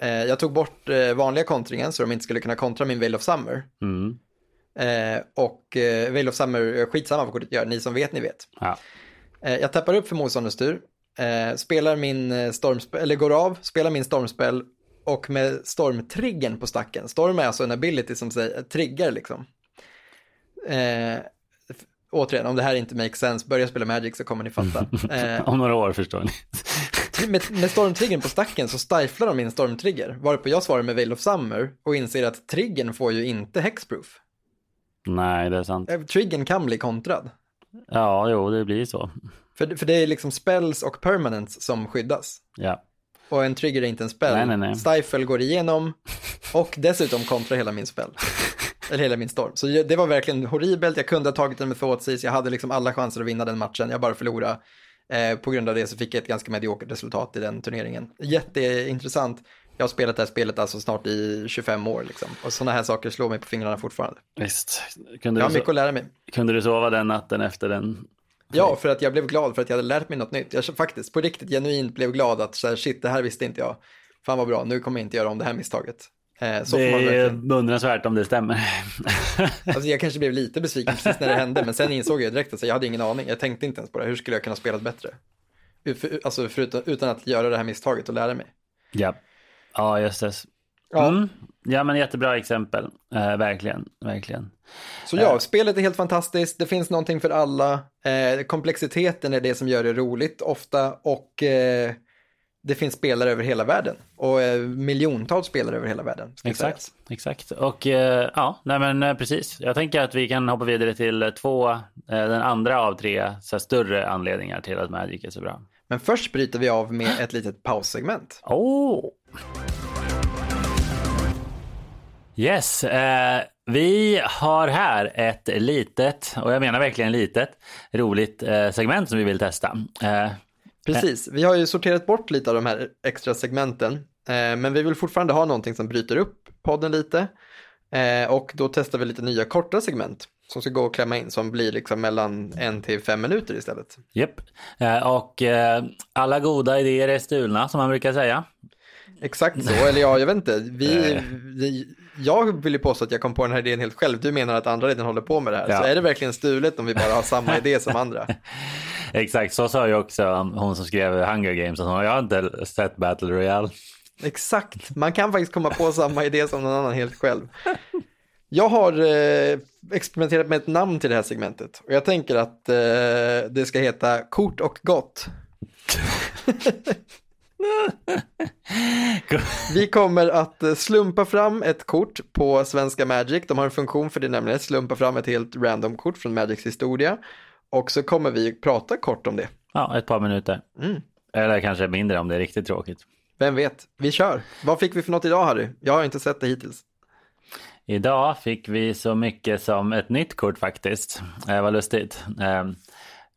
eh, jag tog bort eh, vanliga kontringen så de inte skulle kunna kontra min Veil of Summer. Mm. Eh, och eh, Veil of Summer, skitsamma vad kortet gör, ni som vet, ni vet. Ja. Eh, jag tappar upp för motståndarens tur, eh, spelar min eh, stormspel, eller går av, spelar min stormspel och med stormtriggern på stacken. Storm är alltså en ability som säger, triggar liksom. Återigen, om det här inte makes sense, börja spela Magic så kommer ni fatta. Eh, Om några år förstår ni. med, med stormtriggern på stacken så stiflar de min stormtrigger, varpå jag svarar med Veil of Summer och inser att triggern får ju inte hexproof. Nej, det är sant. Eh, Triggern kan bli kontrad. Ja, jo, det blir så. För, för det är liksom spells och permanents som skyddas. Ja. Och en trigger är inte en spell. Nej, nej, nej. Stifle går igenom och dessutom kontrar hela min spell. Eller hela min storm. Så det var verkligen horribelt. Jag kunde ha tagit den med Thoughtseize. Jag hade liksom alla chanser att vinna den matchen. Jag bara förlorade. Eh, på grund av det så fick jag ett ganska mediokert resultat i den turneringen. Jätteintressant. Jag har spelat det här spelet alltså snart i 25 år liksom. Och sådana här saker slår mig på fingrarna fortfarande. Visst. Kunde, Jag har mycket att lära mig. kunde du sova den natten efter den? Ja, för att jag blev glad för att jag hade lärt mig något nytt. Jag faktiskt på riktigt genuint blev glad att så här, shit, det här visste inte jag. Fan vad bra, nu kommer jag inte göra om det här misstaget. Eh, så det får man är beundransvärt om det stämmer. Alltså jag kanske blev lite besviken precis när det hände, men sen insåg jag direkt att jag hade ingen aning. Jag tänkte inte ens på det. Hur skulle jag kunna spela bättre? För- Alltså förutom, utan att göra det här misstaget och lära mig. ja. ja, just det. Ja. Mm. Ja, men jättebra exempel. Eh, verkligen, verkligen. Så ja, spelet är helt fantastiskt. Det finns någonting för alla. Eh, komplexiteten är det som gör det roligt ofta och eh, det finns spelare över hela världen. Och eh, miljontals spelare över hela världen. Exakt, sägas. exakt. Och eh, ja, nej men eh, precis. Jag tänker att vi kan hoppa vidare till två, den andra av tre så större anledningar till att Magic är så bra. Men först bryter vi av med ett litet paussegment. Oh. Yes, eh, vi har här ett litet, och jag menar verkligen litet, roligt eh, segment som vi vill testa. Eh, Precis, vi har ju sorterat bort lite av de här extra segmenten. Eh, men vi vill fortfarande ha någonting som bryter upp podden lite. Och då testar vi lite nya korta segment som ska gå att klämma in som blir liksom mellan en till fem minuter istället. Japp. Eh, och alla goda idéer är stulna som man brukar säga. Exakt så, eller ja, jag vet inte. Vi, vi, jag vill ju påstå att jag kom på den här idén helt själv. Du menar att andra redan håller på med det här. Ja. Så är det verkligen stulet om vi bara har samma idé som andra? Exakt, så sa ju också hon som skrev Hunger Games. Att hon, jag har inte sett Battle Royale. Exakt, man kan faktiskt komma på samma idé som någon annan helt själv. Jag har eh, experimenterat med ett namn till det här segmentet och jag tänker att eh, det ska heta Kort och gott. Vi kommer att eh, slumpa fram ett kort på Svenska Magic. De har en funktion för det nämligen, slumpa fram ett helt random kort från Magics historia. Och så kommer vi prata kort om det. Ja, ett par minuter. Mm. Eller kanske mindre om det är riktigt tråkigt. Vem vet, vi kör. Vad fick vi för något idag Harry? Jag har inte sett det hittills. Idag fick vi så mycket som ett nytt kort faktiskt. Eh, vad lustigt. Eh,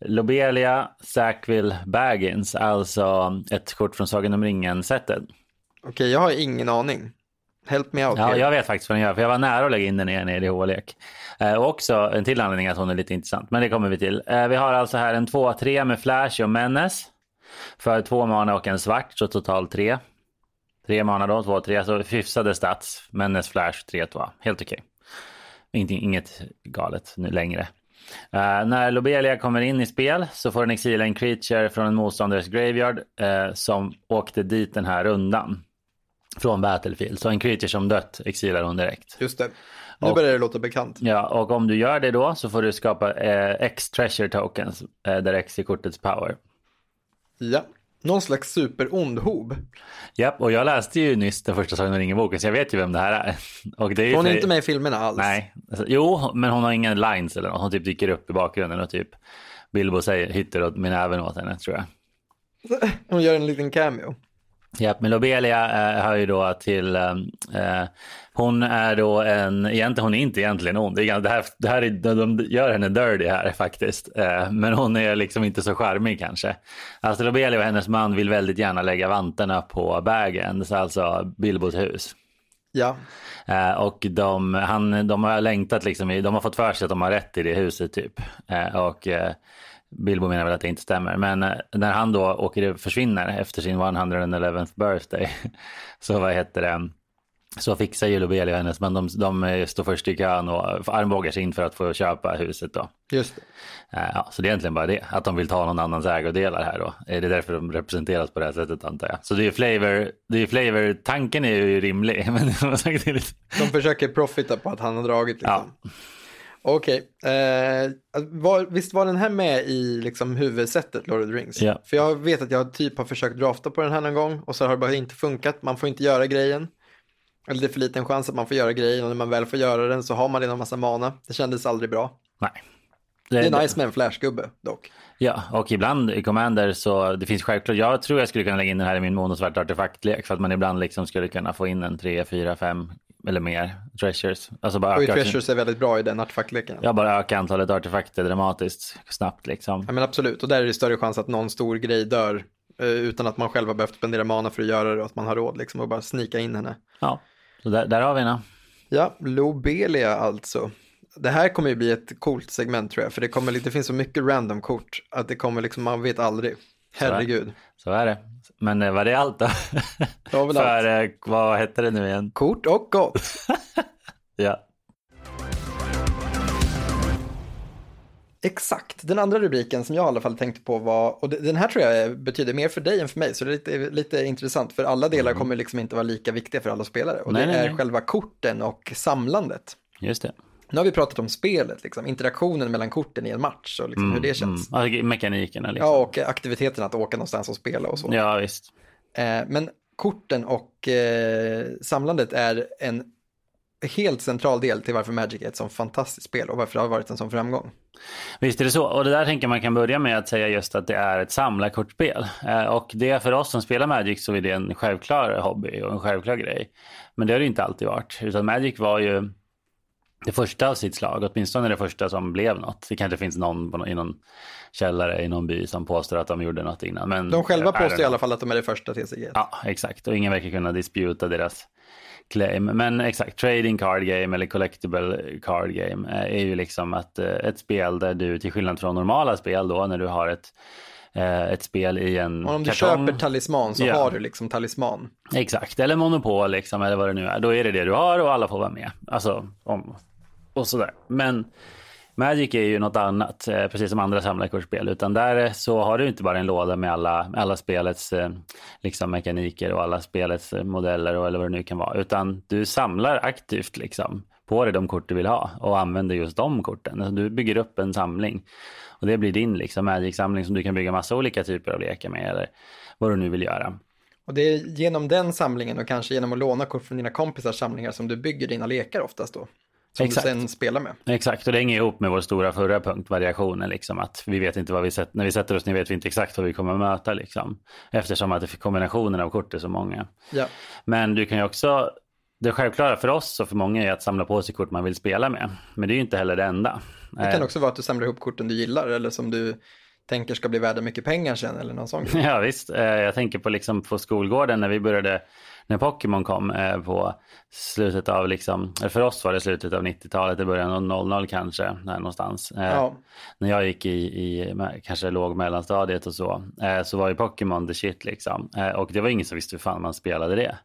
Lobelia Sackville Baggins, alltså ett kort från Sagan om ringen-sättet. Okej, jag har ingen aning. Help me out Ja, here. jag vet faktiskt vad den gör, för jag var nära att lägga in den i en EDH-lek. Eh, och också en till anledning att hon är lite intressant, men det kommer vi till. Eh, vi har alltså här en 2-3 med Flash och Menace. För två mana och en svart, så totalt tre. Tre mana då, två, tre, så hyfsade stats. Menace, Flash, 3-2. Helt okej. Ingenting- Inget galet nu längre. Eh, när Lobelia kommer in i spel så får den exila en creature från en motståndares graveyard eh, som åkte dit den här rundan. Från Battlefield. Så en creature som dött exilar hon direkt. Just det. Nu börjar det låta bekant. Ja, och om du gör det då så får du skapa eh, X treasure tokens eh, där X är kortets power. Ja. Någon slags superond hob. Japp, och jag läste ju nyss den första Sagan om ringen-boken så jag vet ju vem det här är. Och det är Hon är för- inte med i filmerna alls. Nej, alltså, jo, men hon har ingen lines eller något. Hon typ dyker upp i bakgrunden och typ Bilbo säger hytter åt med näven åt henne tror jag. Hon gör en liten cameo. Japp, men Lobelia eh, har ju då till, eh, eh, hon är då en, egentligen, hon är inte egentligen ond. Det, här, det här är, de, gör henne dirty här faktiskt. Eh, men hon är liksom inte så charmig kanske. Alltså Lobelia och hennes man vill väldigt gärna lägga vantarna på Bagen, så alltså Bilbos hus. Ja. Eh, och de, han, de har längtat liksom, de har fått för sig att de har rätt i det huset typ. Eh, och Bilbo menar väl att det inte stämmer. Men när han då åker försvinner efter sin 111th birthday så vad heter det? Så fixar ju Lobelia hennes men de, de eh, står först i kön och armbågar sig in för att få köpa huset då. Just det. Eh, Ja, så det är egentligen bara det, att de vill ta någon annans ägodelar här då. Eh, Det är därför de representeras på det här sättet antar jag. Så det är ju flavor, det är flavor, tanken är ju rimlig. Men det är lite... De försöker profita på att han har dragit liksom. Ja. Okej, eh, var, visst var den här med i liksom huvudsättet Lord of the Rings? Ja. För jag vet att jag typ har försökt drafta på den här någon gång och så har det bara inte funkat. Man får inte göra grejen. Eller det är för liten chans att man får göra grejen och när man väl får göra den så har man redan en massa mana. Det kändes aldrig bra. Nej. Det är nice med en flashgubbe dock. Ja, och ibland i Commander så det finns självklart, jag tror jag skulle kunna lägga in den här i min monosvart artefaktlek för att man ibland liksom skulle kunna få in en 3, 4, 5 eller mer treasures. Alltså bara Och öka, Treasures är väldigt bra i den artefaktleken. Ja. ja, bara öka antalet artefakter dramatiskt snabbt liksom. men absolut, och där är det större chans att någon stor grej dör eh, utan att man själv har behövt spendera mana för att göra det och att man har råd liksom och bara snika in henne. Ja, så där, där har vi henne. Ja, Lobelia alltså. Det här kommer ju bli ett coolt segment tror jag, för det, kommer, det finns så mycket random kort att det kommer liksom, man vet aldrig. Herregud. Så är det. Men eh, var det allt då? Det var väl För eh, vad hette det nu igen? Kort och gott. Ja. Exakt, den andra rubriken som jag i alla fall tänkte på var, och den här tror jag betyder mer för dig än för mig, så det är lite, lite intressant, för alla delar kommer liksom inte vara lika viktiga för alla spelare. Och Nej, det är nej. själva korten och samlandet. Just det. Nu har vi pratat om spelet, liksom, interaktionen mellan korten i en match och liksom hur det känns. Mm. Alltså, mekanikerna liksom. Ja, och aktiviteten att åka någonstans och spela och så. Ja, visst. Eh, men korten och eh, samlandet är en helt central del till varför Magic är ett så fantastiskt spel och varför det har varit en sån framgång. Visst är det så. Och det där tänker man kan börja med att säga just att det är ett samlarkortspel. Eh, och det är för oss som spelar Magic så är det en självklar hobby och en självklar grej. Men det har det inte alltid varit. Utan Magic var ju det första av sitt slag, åtminstone det första som blev något. Det kanske finns någon i någon källare i någon by som påstår att de gjorde något innan. Men De själva påstår i alla fall att de är det första TCG. Ja, exakt. Och ingen verkar kunna disputa deras claim. Men exakt, trading card game eller collectible card game eh, är ju liksom att eh, ett spel där du till skillnad från normala spel då när du har ett, eh, ett spel i en Och om du kartong. köper talisman så Ja. har du liksom talisman. Exakt, eller monopol liksom, eller vad det nu är. Då är det det du har och alla får vara med. Alltså, om, och sådär. Men Magic är ju något annat, eh, precis som andra samlarkortspel. Utan där eh, så har du inte bara en låda med alla, alla spelets eh, liksom mekaniker och alla spelets modeller och eller vad det nu kan vara. Utan du samlar aktivt liksom på dig de kort du vill ha och använder just de korten. Alltså, du bygger upp en samling och det blir din liksom Magic-samling som du kan bygga massa olika typer av lekar med eller vad du nu vill göra. Och det är genom den samlingen och kanske genom att låna kort från dina kompisars samlingar som du bygger dina lekar oftast då. Som Exakt. du sen spelar med. Exakt, och det hänger ihop med vår stora förra punkt, variationen. Liksom, att vi vet inte vad vi sätter, när vi sätter oss ner vet vi inte exakt vad vi kommer att möta. Liksom, eftersom att det- kombinationen av kort är så många. Ja. Men du kan ju också, det självklara för oss och för många är att samla på sig kort man vill spela med. Men det är ju inte heller det enda. Det kan också vara att du samlar ihop korten du gillar eller som du tänker ska bli värda mycket pengar sen eller någon sån. Ja visst, Eh, jag tänker på, liksom på skolgården när vi började, när Pokémon kom eh, på slutet av, liksom, för oss var det slutet av 90-talet, i början av 00 kanske, där någonstans. Eh, Ja. När jag gick i, i kanske låg mellanstadiet och så, eh, så var ju Pokémon the shit liksom. Eh, och det var ingen som visste hur fan man spelade det.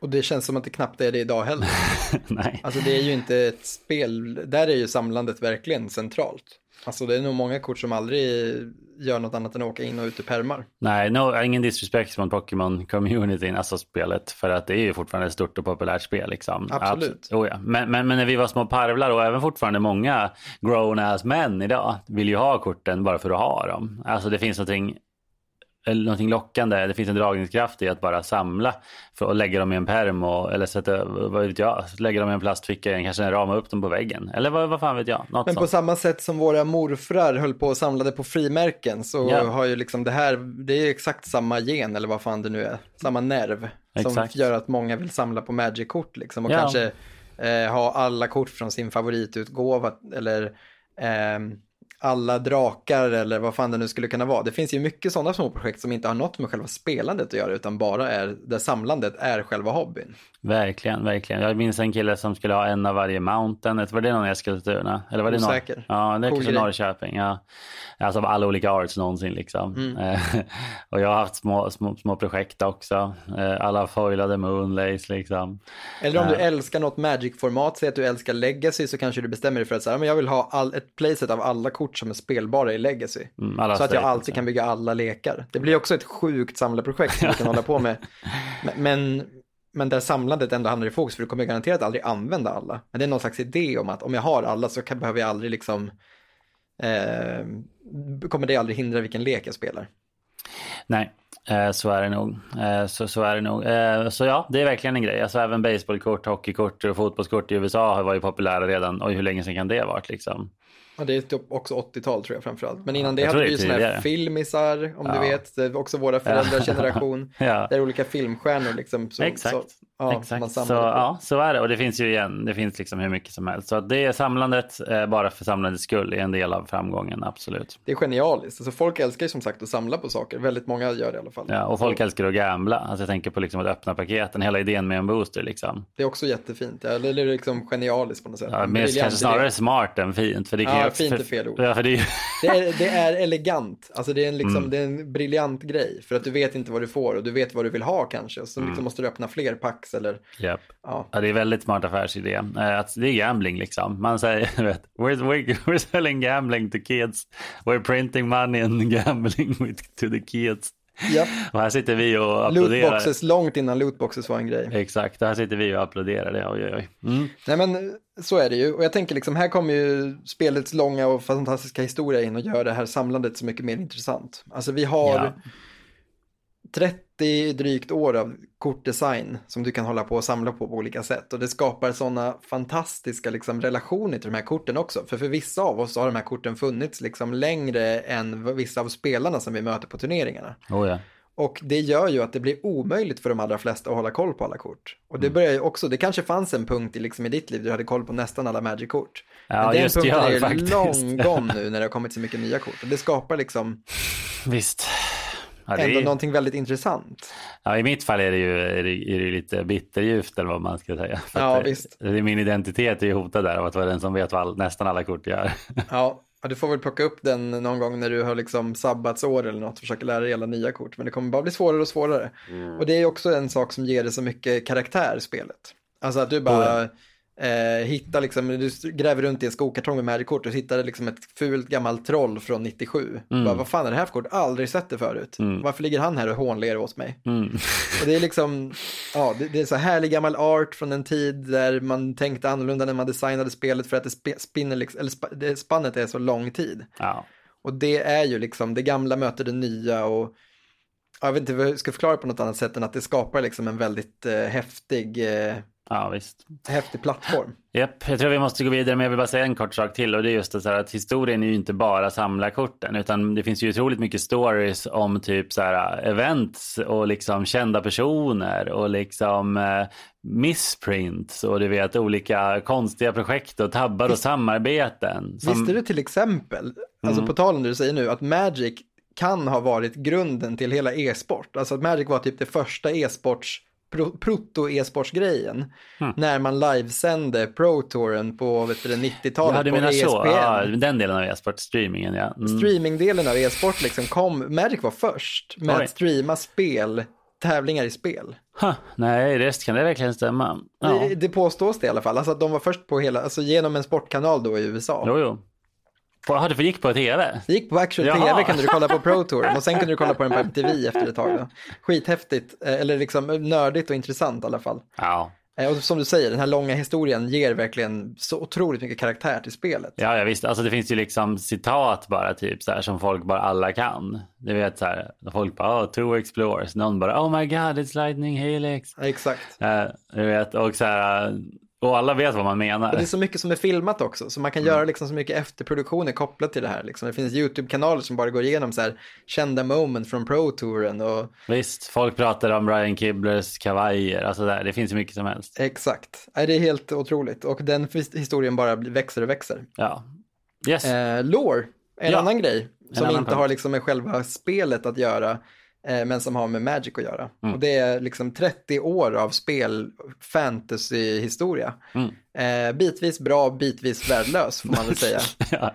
Och det känns som att det knappt är det idag heller. Nej. Alltså det är ju inte ett spel, där är ju samlandet verkligen centralt. Alltså det är nog många kort som aldrig gör något annat än att åka in och ut ur pärmar. Nej, no, ingen disrespect från Pokémon-communityn, alltså spelet. För att det är ju fortfarande ett stort och populärt spel. Liksom. Absolut. Oh, ja. men, men, men när vi var små parvlar och även fortfarande många grown-ass män idag vill ju ha korten bara för att ha dem. Alltså det finns någonting, eller någonting lockande, det finns en dragningskraft i att bara samla för att lägga dem i en perm och, eller sätta, vad vet jag, lägga dem i en plastficka, kanske rama upp dem på väggen. Eller vad, vad fan vet jag, något Men på sånt. samma sätt som våra morfrar höll på och samlade på frimärken så Ja. har ju liksom det här, det är exakt samma gen eller vad fan det nu är, samma nerv som Exakt. gör att många vill samla på Magic-kort liksom och Ja. kanske eh, ha alla kort från sin favoritutgåva eller ehm, alla drakar eller vad fan det nu skulle kunna vara. Det finns ju mycket sådana små projekt som inte har något med själva spelandet att göra utan bara är där samlandet är själva hobbyn. Verkligen, verkligen. Jag minns en kille som skulle ha en av varje mountain. Var det någon i Eskilstuna? Eller var det? Osäker. Ja, det är Cool kanske. Norrköping. Ja. Alltså av alla olika arts någonsin liksom. Mm. Eh, och jag har haft små, små, små projekt också. Eh, Alla foilade moonlays liksom. Eller om du älskar något Magic-format, säg att du älskar Legacy så kanske du bestämmer dig för att säga, men jag vill ha all, ett playset av alla kort som är spelbara i Legacy. Mm, så att jag alltid ja. kan bygga alla lekar. Det blir också ett sjukt samlarprojekt som du kan hålla på med. Men- Men, där samlandet ändå hamnar i fokus, för du kommer garanterat aldrig använda alla. Men det är någon slags idé om att om jag har alla så kan, behöver jag aldrig liksom, eh, kommer det aldrig hindra vilken lek jag spelar. Nej, eh, så är det nog. Eh, så, så är det nog. Eh, så ja, det är verkligen en grej. Alltså även baseballkort, hockeykort och fotbollskort i USA var ju populära redan. Och hur länge sedan kan det ha varit liksom? Ja, det är typ också 80-tal tror jag framförallt. Men innan det jag hade vi ju sådana här filmisar, om Ja. du vet. Det är också våra föräldrars generation. Ja. Det är olika filmstjärnor liksom. Så, Exakt. Så, Ja, Exakt, så, ja, så är det. Och det finns ju igen, det finns liksom hur mycket som helst. Så det är samlandet eh, bara för samlandets skull är en del av framgången, absolut. Det är genialiskt. Alltså, folk älskar ju som sagt att samla på saker. Väldigt många gör det i alla fall. Ja, och folk älskar att gambla. Alltså jag tänker på liksom att öppna paketen, hela idén med en booster liksom. Det är också jättefint. Ja, eller det är liksom genialiskt på något sätt. Ja, En mer, briljant kanske snarare idé. smart än fint. För det kan Ja, ju- fint är fel ord. Ja, för det är. Det är, det är elegant. Alltså det är, en liksom, Mm. det är en briljant grej. För att du vet inte vad du får och du vet vad du vill ha kanske. Och så Mm. liksom måste du öppna fler eller Japp. ja. Ja, det är väldigt smart affärsidé. Eh, Att det är gambling liksom. Man säger, vet, we're, we're, we're selling gambling to kids. We're printing money and gambling with, to the kids. Japp. Och här sitter vi och applåderar. Lootboxes långt innan lootboxes var en grej. Exakt, och här sitter vi och applåderar det. Oj, oj, oj. Mm. Nej men så är det ju. Och jag tänker liksom här kommer ju spelets långa och fantastiska historia in och gör det här samlandet så mycket mer intressant. Alltså vi har Ja. 30 drygt år av kortdesign som du kan hålla på och samla på på olika sätt. Och det skapar sådana fantastiska liksom, relationer till de här korten också. För för vissa av oss har de här korten funnits liksom längre än vissa av spelarna som vi möter på turneringarna. Oh, ja. Och det gör ju att det blir omöjligt för de allra flesta att hålla koll på alla kort. Och Mm. det börjar ju också, det kanske fanns en punkt i, liksom, i ditt liv där du hade koll på nästan alla Magic-kort. Ja, Men den just punkten ja, är ju faktiskt. lång gång nu när det har kommit så mycket nya kort. Och det skapar liksom Visst. Ja, det ändå är, någonting väldigt intressant. ja, I mitt fall är det ju är det, är det lite bitterljuvt eller vad man ska säga. För Ja, visst. Det, min identitet är ju hotad där av att vara den som vet vad all, nästan alla kort gör. Ja, du får väl plocka upp den någon gång när du har liksom sabbatsår eller något och försöka lära dig alla nya kort. Men det kommer bara bli svårare och svårare. Mm. Och det är också en sak som ger det så mycket karaktär spelet. Alltså att du bara eh, hittar liksom, du gräver runt i en skokartong med Magic-kort och hittar liksom ett fult gammalt troll från 97. Bara, vad fan är det här för kort? Aldrig sett det förut. Varför ligger han här och hånler åt mig? Mm. Och det är liksom, ja, det, det är så härlig gammal art från en tid där man tänkte annorlunda när man designade spelet för att det spinner, liksom, eller spa, det, spannet är så lång tid. Ja. Och det är ju liksom, det gamla möter det nya och ja, jag vet inte hur jag ska förklara på något annat sätt än att det skapar liksom en väldigt eh, häftig, eh, ja, visst. häftig plattform. Japp, jag tror vi måste gå vidare, men jag vill bara säga en kort sak till och det är just det här att historien är ju inte bara samla korten utan det finns ju otroligt mycket stories om typ så här events och liksom kända personer och liksom eh, missprints och du vet olika konstiga projekt och tabbar och samarbeten. som- Visste du till exempel, alltså på tal om det du säger nu, att Magic kan ha varit grunden till hela e-sport. Alltså att Magic var typ det första e-sports, pro- proto-e-sportsgrejen. När man livesände Pro-touren på vet du, det, 90-talet Ja, du på E ESPN. så. Ja, den delen av e-sport, streamingen ja. Mm. Streamingdelen av e-sport liksom kom, Magic var först med Oj. att streama spel, tävlingar i spel. Huh, nej, det kan det verkligen stämma? Ja. Det, det påstås det i alla fall, alltså att de var först på hela, alltså genom en sportkanal då i USA. Jo, jo. Jaha, du gick på tv? Det gick på Actual Jaha. TV kunde du kolla på Pro Touren och sen kunde du kolla på den på MTV efter ett tag. Då. Skithäftigt, eh, eller liksom nördigt och intressant i alla fall. Ja. Eh, Och som du säger, den här långa historien ger verkligen så otroligt mycket karaktär till spelet. Ja, ja visst. Alltså det finns ju liksom citat bara typ så här som folk bara alla kan. Du vet så här, folk bara oh, two explores. Någon bara oh my god it's lightning helix. Ja, exakt. Eh, du vet och så här, och alla vet vad man Och det är menar. så mycket som är filmat också, så man kan Mm. göra liksom så mycket efterproduktioner kopplat till det här. Liksom. Det finns YouTube-kanaler som bara går igenom så här kända moment från Pro-touren och Visst, folk pratar om Brian Kiblers kavajer. Alltså där, det finns ju mycket som helst. exakt. Det är helt otroligt och den historien bara växer och växer. Ja. Yes. Eh, lore, en Ja, annan grej som annan inte punkt. har liksom med själva spelet att göra, men som har med Magic att göra. Mm. Och det är liksom 30 år av spel, fantasy-historia. Mm. Eh, bitvis bra, bitvis värdelös får man väl säga. ja.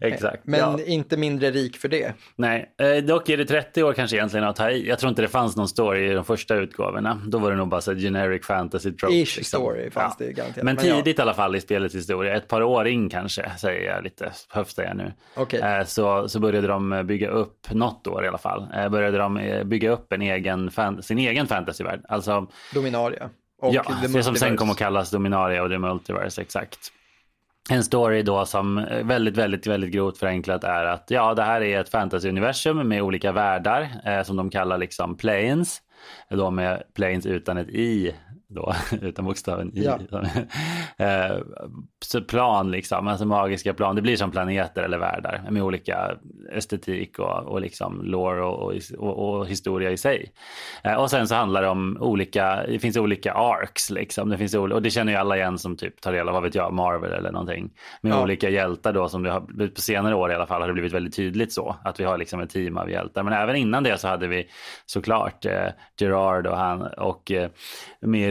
Exakt. Men ja. inte mindre rik för det. Nej, eh, dock är det 30 år kanske egentligen att ta i. Jag tror inte det fanns någon story i de första utgåvorna. Då var det nog bara så generic fantasy trope. Ish story fanns det garanterat. Men Men ja. tidigt i alla fall i spelets historia, ett par år in kanske, säger jag lite, höftar jag nu. Okej. Eh, Så, så började de bygga upp, något år i alla fall, eh, började de eh, bygga upp en egen, fan, sin egen fantasyvärld. Alltså, Dominaria. Ja, det som sen kom att kallas Dominaria och The Multiverse, exakt. En story då som väldigt, väldigt, väldigt grovt förenklat är att ja, det här är ett fantasyuniversum med olika världar eh, som de kallar liksom planes. Då med planes utan ett i då, utan bokstaven I. Ja. Eh, så plan liksom, alltså magiska plan. Det blir som planeter eller världar med olika estetik och, och liksom lore och, och, och, historia i sig. Eh, och sen så handlar det om olika, det finns olika arcs liksom. Det finns, och det känner ju alla igen som typ tar del av, vad vet jag, Marvel eller någonting. Med Ja. olika hjältar då som det har, på senare år i alla fall har det blivit väldigt tydligt så. Att vi har liksom ett team av hjältar. Men även innan det så hade vi såklart eh, Gerard och han och eh,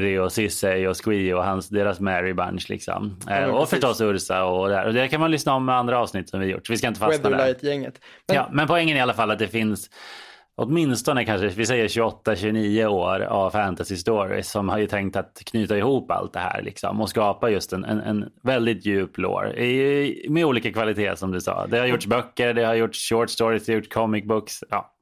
Miri och Sissey och Squee och hans, deras Mary Bunch liksom. Ja, och precis. förstås Ursa och det, här. och det kan man lyssna om med andra avsnitt som vi gjort. Vi ska inte fastna där. Weatherlight-gänget. Men, Ja, men poängen är i alla fall att det finns åtminstone kanske, vi säger 28-29 år av fantasy stories som har ju tänkt att knyta ihop allt det här liksom och skapa just en, en, en väldigt djup lore med olika kvalitet som du sa. Det har gjorts böcker, det har gjorts short stories, det har gjorts comic books. Ja,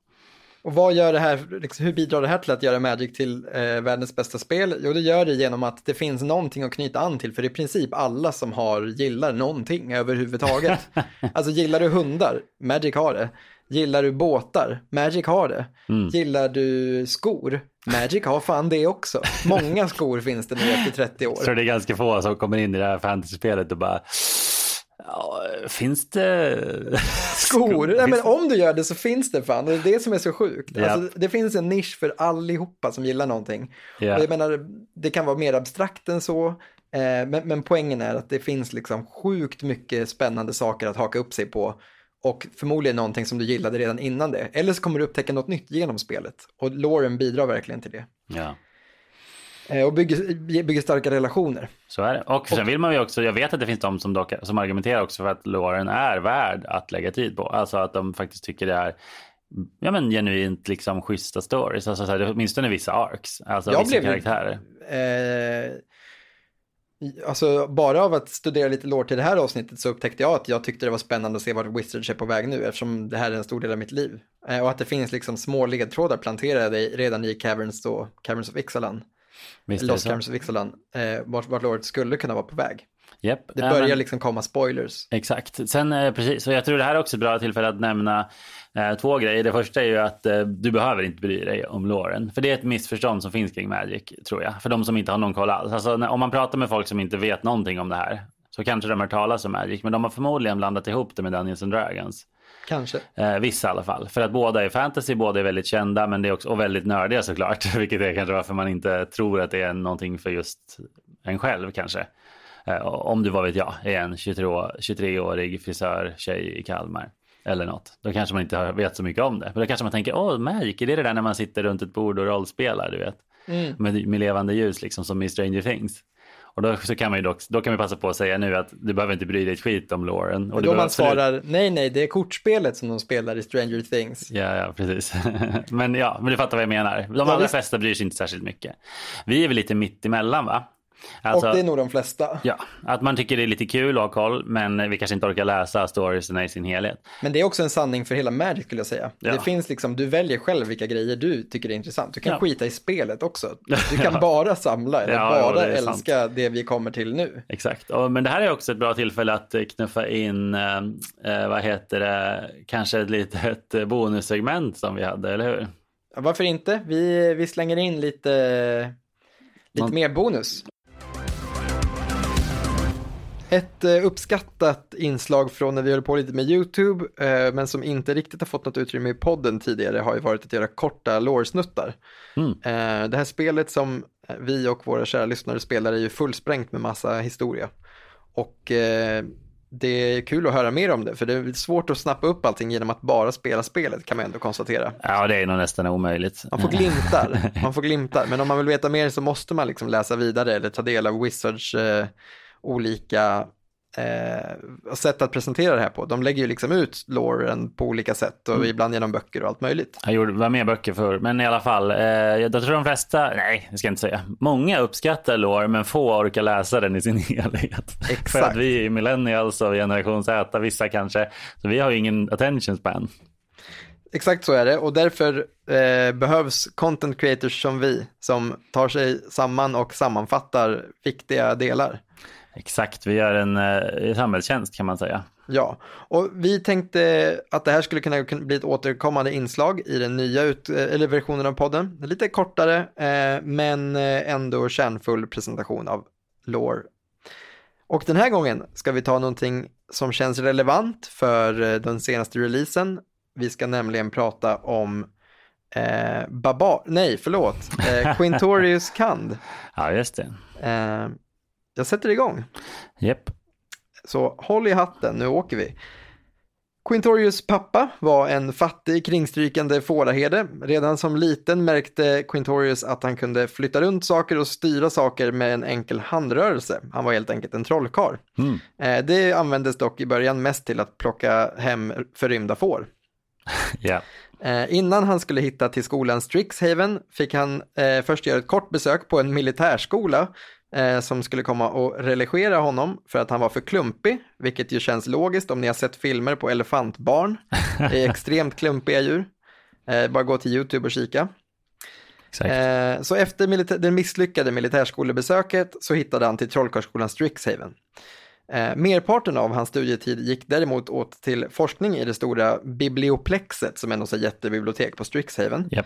Och vad gör det här, liksom, hur bidrar det här till att göra Magic till eh, världens bästa spel? Jo, det gör det genom att det finns någonting att knyta an till, för i princip alla som har gillar någonting överhuvudtaget. alltså gillar du hundar? Magic har det. Gillar du båtar? Magic har det. Gillar du skor? Magic har fan det också. Många skor finns det nu efter 30 år. så det är ganska få som kommer in i det här fantasy-spelet och bara Ja, finns det Skor? Nej, men om du gör det så finns det fan. Det är det som är så sjukt. Ja. Alltså, det finns en nisch för allihopa som gillar någonting. Och jag menar, det kan vara mer abstrakt än så. Eh, men, men poängen är att det finns liksom sjukt mycket spännande saker att haka upp sig på. Och förmodligen någonting som du gillade redan innan det. Eller så kommer du upptäcka något nytt genom spelet. Och Lauren bidrar verkligen till det. Ja. Eh, och bygger, bygger starka relationer. Så är det. Och sen vill man ju också, jag vet att det finns de som, dock, som argumenterar också för att Lauren är värd att lägga tid på. Alltså att de faktiskt tycker det är ja, men genuint liksom schyssta stories. Alltså så här, åtminstone vissa arcs, alltså Jag vissa blev karaktärer. Eh, alltså bara av att studera lite lore till det här avsnittet så upptäckte jag att jag tyckte det var spännande att se vart Wizards är på väg nu eftersom det här är en stor del av mitt liv. Eh, och att det finns liksom små ledtrådar planterade redan i Caverns, då, Caverns of Ixalan, Ixalan, eh, vart, vart loret skulle kunna vara på väg. Japp. Det Ja, börjar men- liksom komma spoilers. Exakt. Sen eh, precis, så jag tror det här är också ett bra tillfälle att nämna eh, två grejer. Det första är ju att eh, du behöver inte bry dig om Lauren. För det är ett missförstånd som finns kring Magic, tror jag. För de som inte har någon koll alls. Alltså, när, om man pratar med folk som inte vet någonting om det här så kanske de har talas om Magic. Men de har förmodligen blandat ihop det med Dungeons and Dragons. Kanske. Eh, vissa i alla fall. För att båda är fantasy, båda är väldigt kända men det är också, och väldigt nördiga såklart. Vilket är kanske varför man inte tror att det är någonting för just en själv kanske. Eh, om du, vad vet jag, är en 23 23-årig frisör tjej i Kalmar. Eller något. Då kanske man inte har- vet så mycket om det. Men då kanske man tänker, åh, Magic, är det det där när man sitter runt ett bord och rollspelar, du vet? Med, med levande ljus, liksom som i Stranger Things. Och då, så kan man ju dock, då kan man passa på att säga nu att du behöver inte bry dig ett skit om Lauren. Och då man absolut- svarar, nej nej, det är kortspelet som de spelar i Stranger Things. Ja, ja, precis. men ja, men du fattar vad jag menar. De Ja, allra visst. flesta bryr sig inte särskilt mycket. Vi är väl lite mitt emellan, va? Alltså, och det är nog de flesta. Ja, att man tycker det är lite kul att ha koll, men vi kanske inte orkar läsa storiesna i sin helhet. Men det är också en sanning för hela Magic skulle jag säga. Ja. Det finns liksom, du väljer själv vilka grejer du tycker är intressant. Du kan Ja. skita i spelet också. Du kan bara samla eller Ja, bara det är sant. älska det vi kommer till nu. Exakt, men det här är också ett bra tillfälle att eh, knuffa in, eh, eh, vad heter det, kanske ett litet bonussegment som vi hade, eller hur? Varför inte? Vi, vi slänger in lite, lite Någon- mer bonus. Ett eh, uppskattat inslag från när vi höll på lite med YouTube, eh, men som inte riktigt har fått något utrymme i podden tidigare, har ju varit att göra korta lårsnuttar. Mm. Eh, det här spelet som vi och våra kära lyssnare spelar är ju fullsprängt med massa historia. Och det är kul att höra mer om det, för det är svårt att snappa upp allting genom att bara spela spelet, kan man ändå konstatera. Ja, det är nog nästan omöjligt. Man får glimtar, man får glimtar, men om man vill veta mer så måste man liksom läsa vidare eller ta del av Wizards eh, olika eh, sätt att presentera det här på. De lägger ju liksom ut loren på olika sätt och ibland genom böcker och allt möjligt. Jag gjorde, var med böcker förr, men i alla fall. Eh, jag tror de flesta, nej, det ska jag inte säga. Många uppskattar lore, men få orkar läsa den i sin helhet. För Exakt. att vi är millennials och generation Z, vissa kanske, så vi har ju ingen attention span. Exakt så är det och därför eh, behövs content creators som vi som tar sig samman och sammanfattar viktiga delar. Exakt, vi gör en eh, samhällstjänst kan man säga. Ja, och vi tänkte att det här skulle kunna bli ett återkommande inslag i den nya ut, eller versionen av podden. Lite kortare, eh, men eh, ändå kärnfull presentation av lore. Och den här gången ska vi ta någonting som känns relevant för eh, den senaste releasen. Vi ska nämligen prata om eh, Baba, nej förlåt, eh, Quintorius Kand. Ja, just det. Eh, jag sätter igång. Japp. Så håll i hatten, nu åker vi. Quintorius pappa var en fattig kringstrykande fåraherde. Redan som liten märkte Quintorius att han kunde flytta runt saker och styra saker med en enkel handrörelse. Han var helt enkelt en trollkarl. Mm. Eh, Det användes dock i början mest till att plocka hem förrymda får. Eh, innan han skulle hitta till skolan Strixhaven fick han eh, först göra ett kort besök på en militärskola eh, som skulle komma och religera honom för att han var för klumpig, vilket ju känns logiskt om ni har sett filmer på elefantbarn. Det är extremt klumpiga djur. Eh, bara gå till YouTube och kika. Eh, så efter det misslyckade militärskolebesöket så hittade han till trollkarlsskolan Strixhaven. Eh, merparten av hans studietid gick däremot åt till forskning i det stora biblioplexet som är något jättebibliotek på Strixhaven. Japp.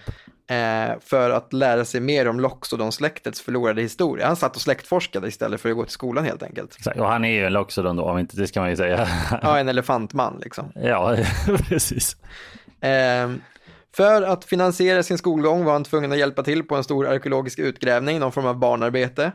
Eh, för att lära sig mer om Loxodon-släktets förlorade historia. Han satt och släktforskade istället för att gå till skolan helt enkelt. Exakt. Och han är ju en Loxodon då, om inte det ska man ju säga. Ja, en elefantman liksom. ja, precis. Eh, för att finansiera sin skolgång var han tvungen att hjälpa till på en stor arkeologisk utgrävning, någon form av barnarbete.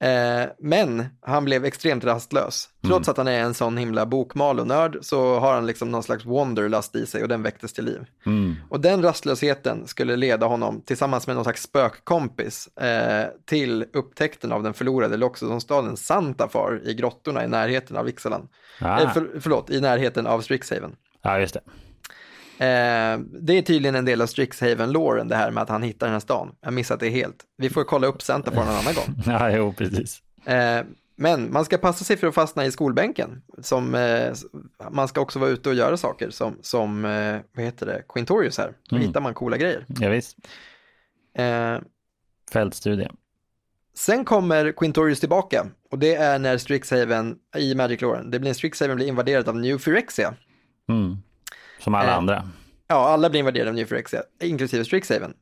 Eh, men han blev extremt rastlös. Trots att han är en sån himla bokmalonörd så har han liksom någon slags wanderlust i sig och den väcktes till liv. Mm. Och den rastlösheten skulle leda honom tillsammans med någon slags spökkompis eh, till upptäckten av den förlorade Loxodonstaden Santafar i grottorna i närheten av Ixalan. Ah. Eh, för, förlåt, i närheten av Strixhaven. Ja, just det. Eh, det är tydligen en del av Strixhaven-låren det här med att han hittar den här stan. Jag har missat det helt. Vi får kolla upp Santafar någon annan gång. Ja, jo, precis. Eh, men man ska passa sig för att fastna i skolbänken. Som, eh, man ska också vara ute och göra saker som, som eh, vad heter det, Quintorius här. Då Mm. hittar man coola grejer. Ja, visst. Eh, Fältstudie. sen kommer Quintorius tillbaka och det är när Strixhaven i Magic Loren, det blir Strixhaven blir invaderat av New Phyrexia. Mm. Som alla Eh, andra. Ja, alla blir invaderade av New Phyrexia, inklusive Strixhaven.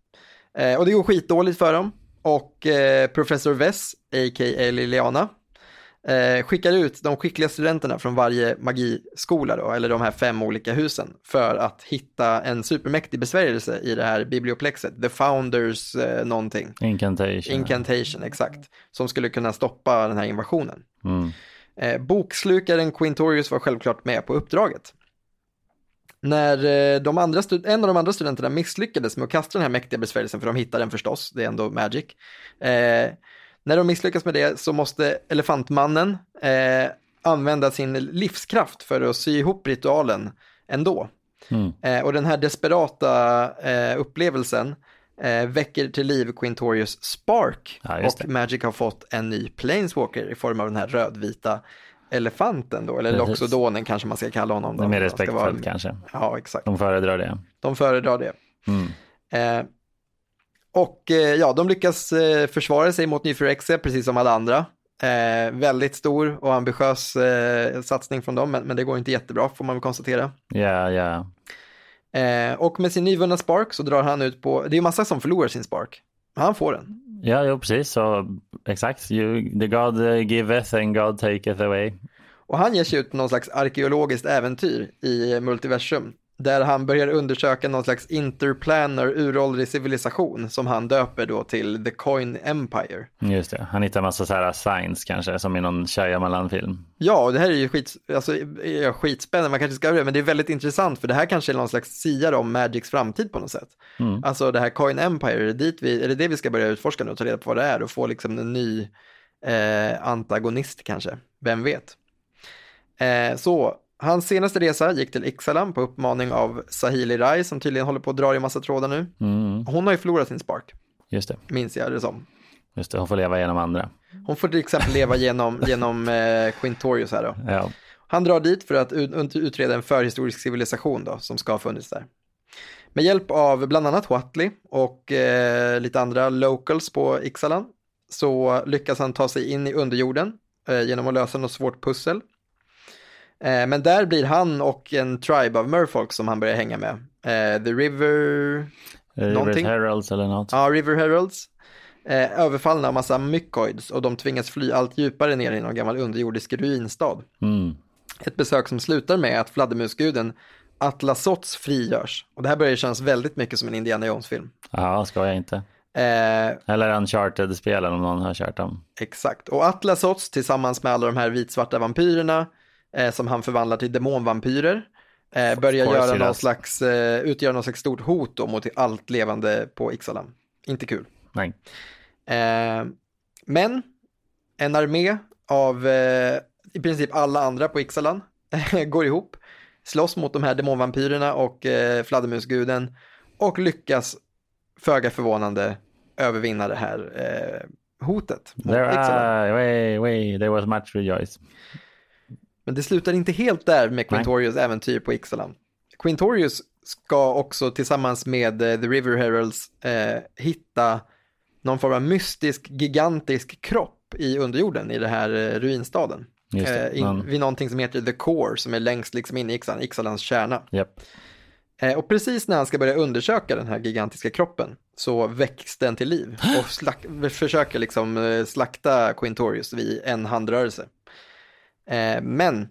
Eh, och det går skitdåligt för dem. Och eh, Professor Vess, a.k.a. Liliana, eh, skickar ut de skickliga studenterna från varje magiskola då, eller de här fem olika husen, för att hitta en supermäktig besvärjelse i det här biblioplexet, The Founders eh, någonting. Incantation. Incantation, exakt. Som skulle kunna stoppa den här invasionen. mm. Eh, bokslukaren Quintorius var självklart med på uppdraget. När eh, de andra en av de andra studenterna misslyckades med att kasta den här mäktiga besvärjelsen, för de hittade den förstås, det är ändå magic. Eh, när de misslyckas med det så måste elefantmannen eh, använda sin livskraft för att sy ihop ritualen ändå. Mm. Eh, och den här desperata eh, upplevelsen eh, väcker till liv Quintorius Spark. Ja, och. Magic har fått en ny Planeswalker i form av den här rödvita elefanten då, eller Precis. Loxodonen kanske man ska kalla honom. Då. Det är mer respektfullt vara- kanske. Ja, exakt. De föredrar det. De föredrar det. Mm. Eh, och eh, ja, de lyckas eh, försvara sig mot Nyfyrexia, precis som alla andra. Eh, väldigt stor och ambitiös eh, satsning från dem, men, men det går inte jättebra får man väl konstatera. Ja, ja. Eh, och med sin nyvunna spark så drar han ut på, det är ju massa som förlorar sin spark. Han får den. Ja, jo, precis. Så, exakt. You, the God uh, giveth and God taketh away. Och han ger sig ut på någon slags arkeologiskt äventyr i multiversum. Där han börjar undersöka någon slags interplanar uråldrig civilisation som han döper då till The Coin Empire. Just det. Han hittar massa så här signs kanske, som i någon Shyamalan-film. Ja, och det här är ju skit, alltså, ja, skitspännande, man kanske ska göra det, men det är väldigt intressant för det här kanske är någon slags siare om Magics framtid på något sätt. Mm. Alltså det här Coin Empire, är det, dit vi, är det det vi ska börja utforska nu och ta reda på vad det är och få liksom en ny eh, antagonist kanske, vem vet. Eh, så, hans senaste resa gick till Ixalan på uppmaning av Sahili Rai som tydligen håller på att dra i massa trådar nu. Mm. Hon har ju förlorat sin spark, Just det. minns jag det som. Just det. Hon får leva genom andra. Hon får till exempel leva genom, genom eh, Quintorius här då. Ja. Han drar dit för att ut- utreda en förhistorisk civilisation då, som ska ha funnits där. Med hjälp av bland annat Huatli och eh, lite andra locals på Ixalan så lyckas han ta sig in i underjorden eh, genom att lösa något svårt pussel. Eh, men där blir han och en tribe av merfolk som han börjar hänga med. Eh, The River, Rivers Någonting? Heralds eller något. ja, River Heralds. Eh, överfallna av massa mycoids och de tvingas fly allt djupare ner i någon gammal underjordisk ruinstad. Mm. Ett besök som slutar med att fladdermusguden Atlasots frigörs. Och det här börjar kännas väldigt mycket som en Indiana Jones-film. Ja, ska jag inte. Eh, Eller Uncharted-spelen om någon har kört dem. Exakt, och Atlasots tillsammans med alla de här vitsvarta vampyrerna eh, som han förvandlar till demonvampyrer eh, börjar göra någon slags, eh, utgöra någon slags stort hot då mot allt levande på Ixalan. Inte kul. Nej. Eh, men en armé av eh, i princip alla andra på Ixalan går ihop, slåss mot de här demonvampyrerna och eh, fladdermusguden och lyckas föga förvånande övervinna det här hotet There, uh, way, way, there was much rejoice. Men det slutar inte helt där med Quintorius äventyr på Ixalan. Quintorius ska också tillsammans med eh, The River Heralds eh, hitta någon form av mystisk, gigantisk kropp i underjorden i den här eh, ruinstaden. Det, Eh, in, Vid någonting som heter The Core som är längst liksom in i Ixalan, Ixalans kärna. Japp. Eh, och precis när han ska börja undersöka den här gigantiska kroppen så väcks den till liv och slack, försöker liksom slakta Quintorius vid en handrörelse. Eh, men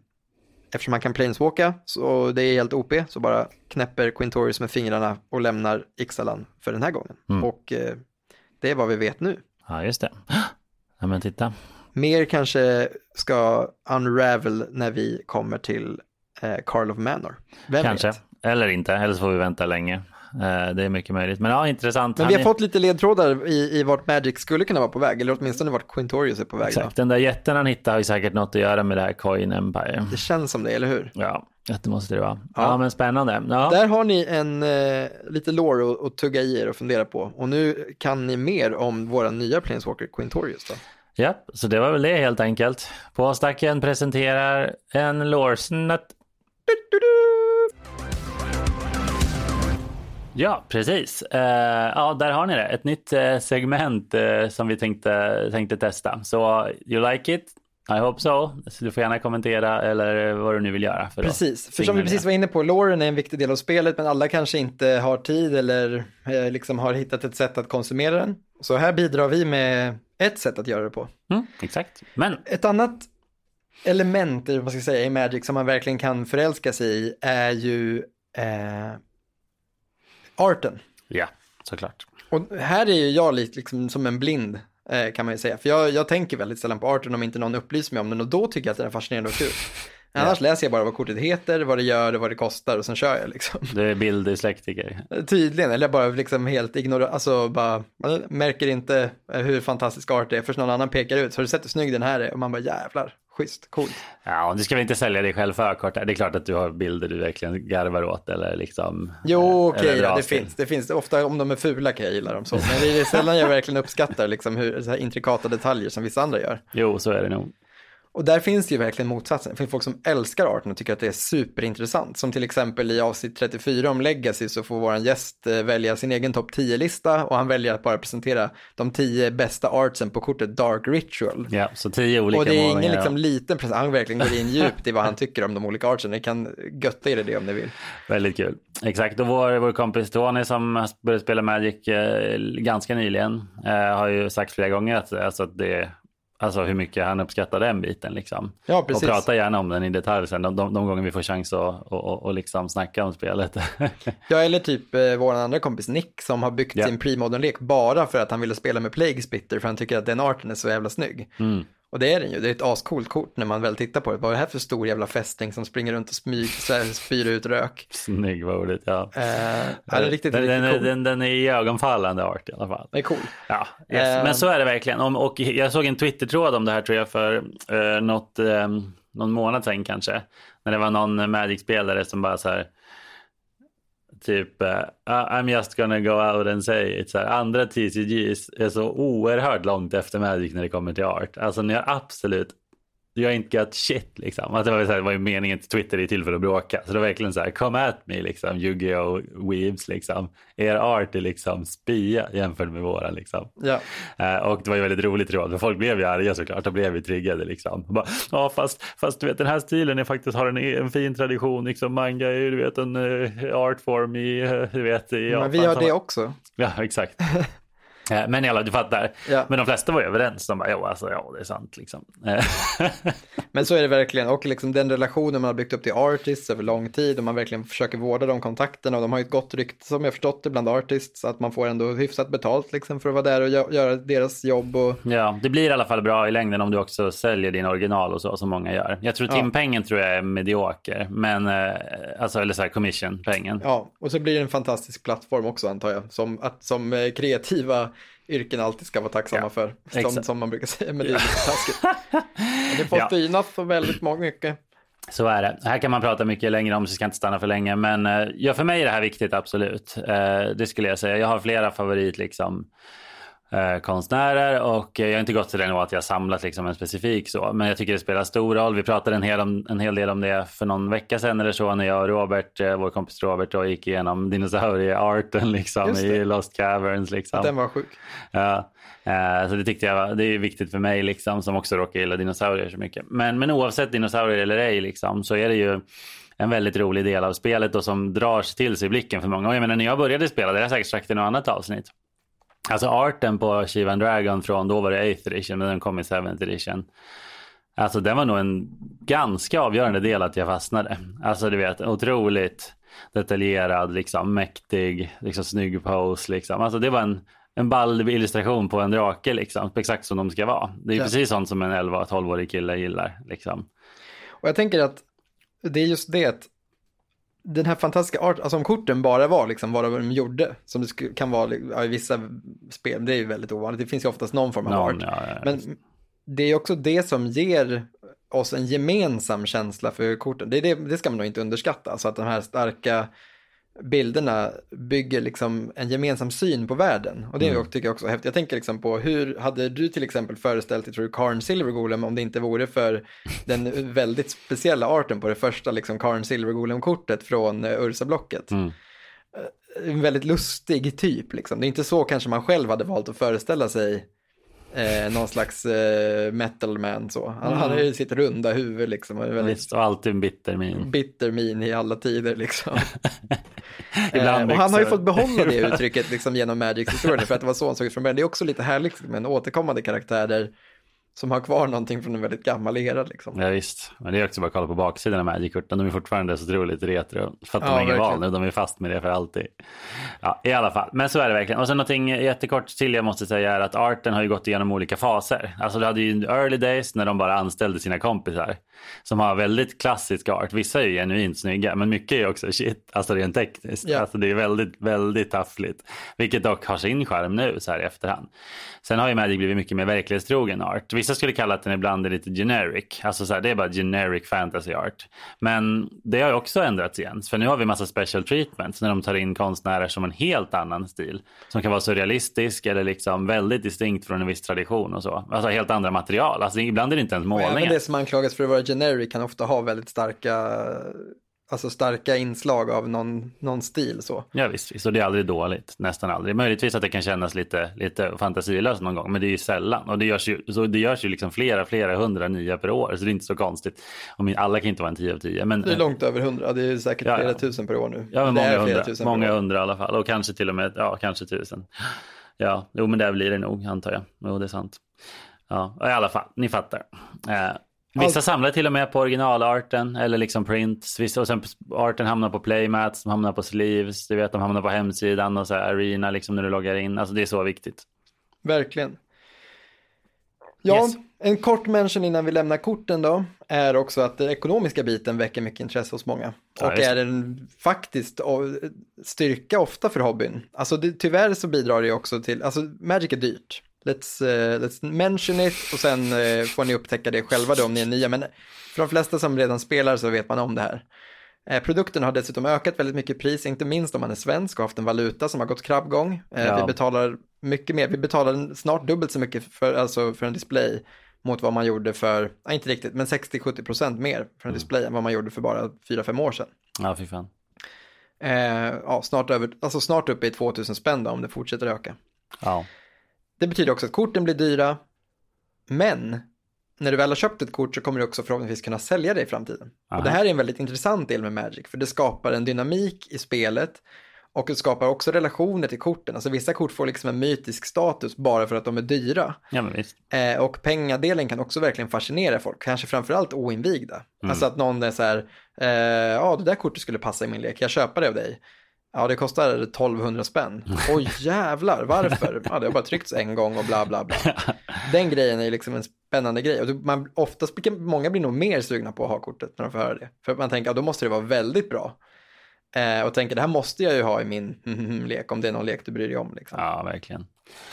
eftersom han kan planeswalka så det är helt OP så bara knäpper Quintorius med fingrarna och lämnar Ixalan för den här gången. Och eh, det är vad vi vet nu. Ja, just det. Ja, men titta. Mer kanske ska unravel när vi kommer till eh, Carl of Manor. Vem Kanske. vet? Eller inte, eller så får vi vänta länge. Eh, Det är mycket möjligt. Men ja, intressant. Men vi har är- fått lite ledtrådar i, i vart Magic skulle kunna vara på väg, eller åtminstone vart Quintorius är på väg. Då. Exakt, den där jätten han hittade har ju säkert något att göra med det här Coin Empire. Det känns som det, eller hur? Ja, det måste det vara. Ja, Ja. men spännande. Ja. Där har ni en eh, lite lore att, att tugga i er och fundera på. Och nu kan ni mer om våra nya Planeswalker Quintorius då. ja, så det var väl det helt enkelt. Påstacken presenterar en lårsnött. Ja, precis. Eh, ja, där har ni det. Ett nytt eh, segment eh, som vi tänkte, tänkte testa. Så you like it? I hope so. Så du får gärna kommentera eller vad du nu vill göra. För Precis, för som vi precis var inne på, loren är en viktig del av spelet, men alla kanske inte har tid eller eh, liksom har hittat ett sätt att konsumera den. Så här bidrar vi med ett sätt att göra det på. Mm, exakt. Men Ett annat element, vad man ska säga, i Magic som man verkligen kan förälska sig i är ju eh, arten. ja, såklart. Och här är ju jag lite liksom som en blind eh, kan man ju säga. För jag, jag tänker väldigt sällan på arten om inte någon upplyser mig om den och då tycker jag att den är fascinerande och kul. Annars läser jag bara vad kortet heter, vad det gör och vad det kostar och sen kör jag liksom. Du är bilddyslektikeer. Tydligen, eller jag bara liksom helt ignorant, alltså bara, man märker inte eh, hur fantastisk art det är förrän någon annan pekar ut. Så har du sett hur snygg den här är? Och man bara jävlar, schysst, coolt. Ja, du ska väl inte sälja dig själv för kort. Det är klart att du har bilder du verkligen garvar åt eller liksom. Jo, eh, okej, eller ja, det finns. Det finns. Ofta om de är fula kan jag gilla dem så. Men det är sällan jag verkligen uppskattar liksom hur, så här intrikata detaljer som vissa andra gör. Jo, så är det nog. Och där finns det ju verkligen motsatsen. Det finns folk som älskar arten och tycker att det är superintressant. Som till exempel i avsnitt 34 om Legacy så får vår gäst eh, välja sin egen topp 10-lista och han väljer att bara presentera de 10 bästa artsen på kortet Dark Ritual. Ja, så tio olika Och det är ingen liksom liten present, han verkligen går in djupt i vad han tycker om de olika artsen. Ni kan götta er i det om ni vill. Väldigt kul. Exakt, och vår, vår kompis Tony som börjat spela Magic eh, ganska nyligen eh, har ju sagt flera gånger att, alltså, att det Alltså hur mycket han uppskattar den biten liksom. Ja, Och precis. prata gärna om den i detalj sen, de, de, de gånger vi får chans att och, och, och liksom snacka om spelet. Ja, eller typ eh, vår andra kompis Nick som har byggt Ja. sin premodern-lek bara för att han ville spela med Plague Spitter för han tycker att den arten är så jävla snygg. Mm. Och det är den ju, det är ett ascoolt kort när man väl tittar på det. Vad är det här för stor jävla fästing som springer runt och smyg, spyr ut rök? Snygg var ordet, ja. Eh, det är riktigt, den, riktigt den, cool. den, den är iögonfallande art i alla fall. Det är cool. Ja, yes. Eh. men så är det verkligen. Om, och jag såg en Twitter-tråd om det här tror jag för eh, något, eh, någon månad sedan kanske. När det var någon Magic-spelare som bara så här typ uh, I'm just gonna go out and say it. Så här, andra TCGs är så oerhört långt efter Magic när det kommer till art. Alltså ni har absolut you ain't got shit liksom. Att det, var så här, det var ju meningen till Twitter är till för att bråka. Så det var verkligen så här, come at me liksom, Yu-Gi-Oh! Weaves liksom. Er art är liksom spya jämfört med våran liksom. Ja. Eh, och det var ju väldigt roligt tråd, för folk blev ju arga såklart, de blev ju triggade liksom. Bara, ja fast, fast du vet den här stilen är faktiskt har en, en fin tradition, liksom manga är ju du vet en uh, artform i, uh, du vet i Men vi har det också. Ja, exakt. Eh, Men alla, du fattar. Ja. Men de flesta var ju överens. De bara, jo, alltså, ja, det är sant liksom. Eh, Men så är det verkligen, och liksom den relationen man har byggt upp till artists över lång tid och man verkligen försöker vårda de kontakterna och de har ju ett gott rykte som jag förstått det bland artists, att man får ändå hyfsat betalt liksom för att vara där och gö- göra deras jobb och Ja, det blir i alla fall bra i längden om du också säljer din original och så som många gör. Jag tror Ja. timpengen tror jag är medioker, men eh, alltså eller så här commission-pengen. ja, och så blir det en fantastisk plattform också antar jag, som, att, som kreativa yrken alltid ska vara tacksamma Ja, för, som, som man brukar säga, men det är lite taskigt. Men det får Ja. synas så väldigt mycket. Så är det. Här kan man prata mycket längre om, så jag ska inte stanna för länge. Men eh, ja, för mig är det här viktigt, absolut. Eh, det skulle jag säga. Jag har flera favorit liksom, eh, konstnärer och jag har inte gått till den nivå att jag har samlat liksom, en specifik så. Men jag tycker det spelar stor roll. Vi pratade en hel, om, en hel del om det för någon vecka sedan eller så när jag och Robert, eh, vår kompis Robert, då, gick igenom dinosauriearten liksom, i Lost Caverns. Liksom. Den var sjuk. Ja, eh, så det tyckte jag var, det är viktigt för mig liksom, som också råkar gilla dinosaurier så mycket. Men, men oavsett dinosaurier eller ej liksom, så är det ju en väldigt rolig del av spelet och som drar till sig blicken för många. Och jag menar när jag började spela, det har jag säkert sagt i något annat avsnitt. Alltså arten på Shiva and Dragon från, då var det 8th edition, men den kom i 7th edition. Alltså den var nog en ganska avgörande del att jag fastnade. Alltså du vet, otroligt detaljerad, liksom mäktig, liksom snygg pose liksom. Alltså det var en, en ball illustration på en drake liksom, exakt som de ska vara. Det är Ja. precis sånt som en 11-12-årig kille gillar liksom. Och jag tänker att det är just det att den här fantastiska art, alltså om korten bara var liksom vad de gjorde, som det kan vara ja, i vissa spel, det är ju väldigt ovanligt, det finns ju oftast någon form av Någon, art. ja, ja, Men det är ju också det som ger oss en gemensam känsla för korten. Det, det, det ska man nog inte underskatta, alltså att de här starka bilderna bygger liksom en gemensam syn på världen. Och det Mm. tycker jag också är häftigt. Jag tänker liksom på hur hade du till exempel föreställt dig, tror du, Karn Silvergolem om det inte vore för den väldigt speciella arten på det första liksom Karn Silvergolem-kortet från uh, Ursa-blocket. Mm. En väldigt lustig typ liksom. Det är inte så kanske man själv hade valt att föreställa sig eh, någon slags eh, metalman så. Han, han har ju sitt runda huvud liksom. Och väldigt Visst, och alltid en bitter min. bitter min i alla tider liksom. Eh, och han har ju fått behålla det uttrycket liksom, genom Magics historia för att det var så han såg ut från början. Det är också lite härligt med en återkommande karaktär där, som har kvar någonting från en väldigt gammal era liksom. Ja, visst, men det är också bara att kolla på baksidan av Magic-korten. De är fortfarande så otroligt retro. För att de Ja, har ingen val nu, de är fast med det för alltid. Ja, i alla fall, men så är det verkligen. Och sen någonting jättekort till jag måste säga är att arten har ju gått igenom olika faser. Alltså du hade ju early days när de bara anställde sina kompisar. Som har väldigt klassisk art. Vissa är ju genuint snygga, men mycket är också shit, alltså rent tekniskt. Ja. Alltså det är väldigt, väldigt taffligt. Vilket dock har sin charm nu så här i efterhand. Sen har ju Magic blivit mycket mer verklighetstrogen art. Vissa skulle kalla att den ibland är lite generic. Alltså så här, det är bara generic fantasy art. Men det har ju också ändrats igen. För nu har vi massa special treatments när de tar in konstnärer som en helt annan stil. Som kan vara surrealistisk eller liksom väldigt distinkt från en viss tradition och så. Alltså helt andra material. Alltså ibland är det inte ens målningar. även det som anklagas för att vara generic kan ofta ha väldigt starka, alltså starka inslag av någon, någon stil så. Ja visst, visst, och det är aldrig dåligt. Nästan aldrig. Möjligtvis att det kan kännas lite, lite fantasilöst någon gång, men det är ju sällan. Och det görs ju, så det görs ju liksom flera, flera hundra nya per år, så det är inte så konstigt. Om alla kan inte vara en 10 av 10. Men, Det är långt över hundra, det är säkert Ja, flera tusen per år nu. Ja, men det många hundra, många hundra i alla fall. Och kanske till och med, ja, kanske tusen. Ja, jo, men där blir det nog, antar jag. Jo, det är sant. Ja, i alla fall, ni fattar. Eh, vissa samlar till och med på originalarten eller liksom prints. Vissa, och sen arten hamnar på playmats, de hamnar på sleeves, du vet, de hamnar på hemsidan och så här arena liksom när du loggar in. Alltså det är så viktigt. Verkligen. Ja, Yes. en kort mention innan vi lämnar korten då, är också att den ekonomiska biten väcker mycket intresse hos många. Ja, och är en faktiskt styrka ofta för hobbyn. Alltså det, tyvärr så bidrar det också till, alltså Magic är dyrt. Let's, eh, let's mention it och sen eh, får ni upptäcka det själva då om ni är nya. Men för de flesta som redan spelar så vet man om det här. Eh, Produkten har dessutom ökat väldigt mycket i pris, inte minst om man är svensk och haft en valuta som har gått krabbgång. Eh, Ja. Vi betalar mycket mer, vi betalar snart dubbelt så mycket för, alltså för en display mot vad man gjorde för, ja, inte riktigt, men 60-70% mer för en display än vad man gjorde för bara 4-5 år sedan. Ja, fy fan. Eh, ja, snart, över, alltså snart uppe i 2000 spänn då, om det fortsätter öka. Ja. Det betyder också att korten blir dyra, men när du väl har köpt ett kort så kommer du också förhoppningsvis kunna sälja det i framtiden. Aha. Och det här är en väldigt intressant del med Magic, för det skapar en dynamik i spelet och det skapar också relationer till korten. Alltså vissa kort får liksom en mytisk status bara för att de är dyra. ja. Eh, och pengadelen kan också verkligen fascinera folk, kanske framförallt oinvigda. Alltså att någon är så här, eh, ja det där kortet skulle passa i min lek, jag köper det av dig. Ja, det kostar 1200 spänn. Oj jävlar, varför? Ja, det har bara tryckts en gång och bla bla bla. Den grejen är liksom en spännande grej. Och man, oftast, många blir nog mer sugna på att ha kortet när de får höra det. För man tänker, ja, då måste det vara väldigt bra. Eh, och tänker, det här måste jag ju ha i min lek, om det är någon lek du bryr dig om. Liksom. Ja, verkligen.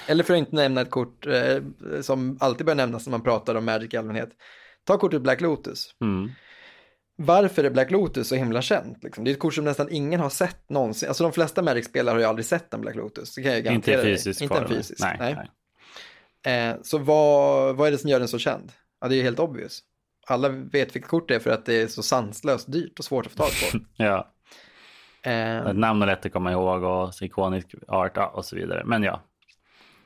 Eller för att inte nämna ett kort eh, som alltid bör nämnas när man pratar om Magic i allmänhet. Ta kortet Black Lotus. Mm. Varför är Black Lotus så himla känt? Liksom? Det är ett kort som nästan ingen har sett någonsin. Alltså de flesta Magic-spelare har ju aldrig sett en Black Lotus. Det kan jag Inte garantera dig. fysisk Inte en fysisk. Nej, Nej. nej. Eh, så vad, vad är det som gör den så känd? Ja, det är ju helt obvious. Alla vet vilket kort det är för att det är så sanslöst dyrt och svårt att få tag på. Ja, Eh, namn är lätt att komma ihåg och så ikonisk art och så vidare. Men ja,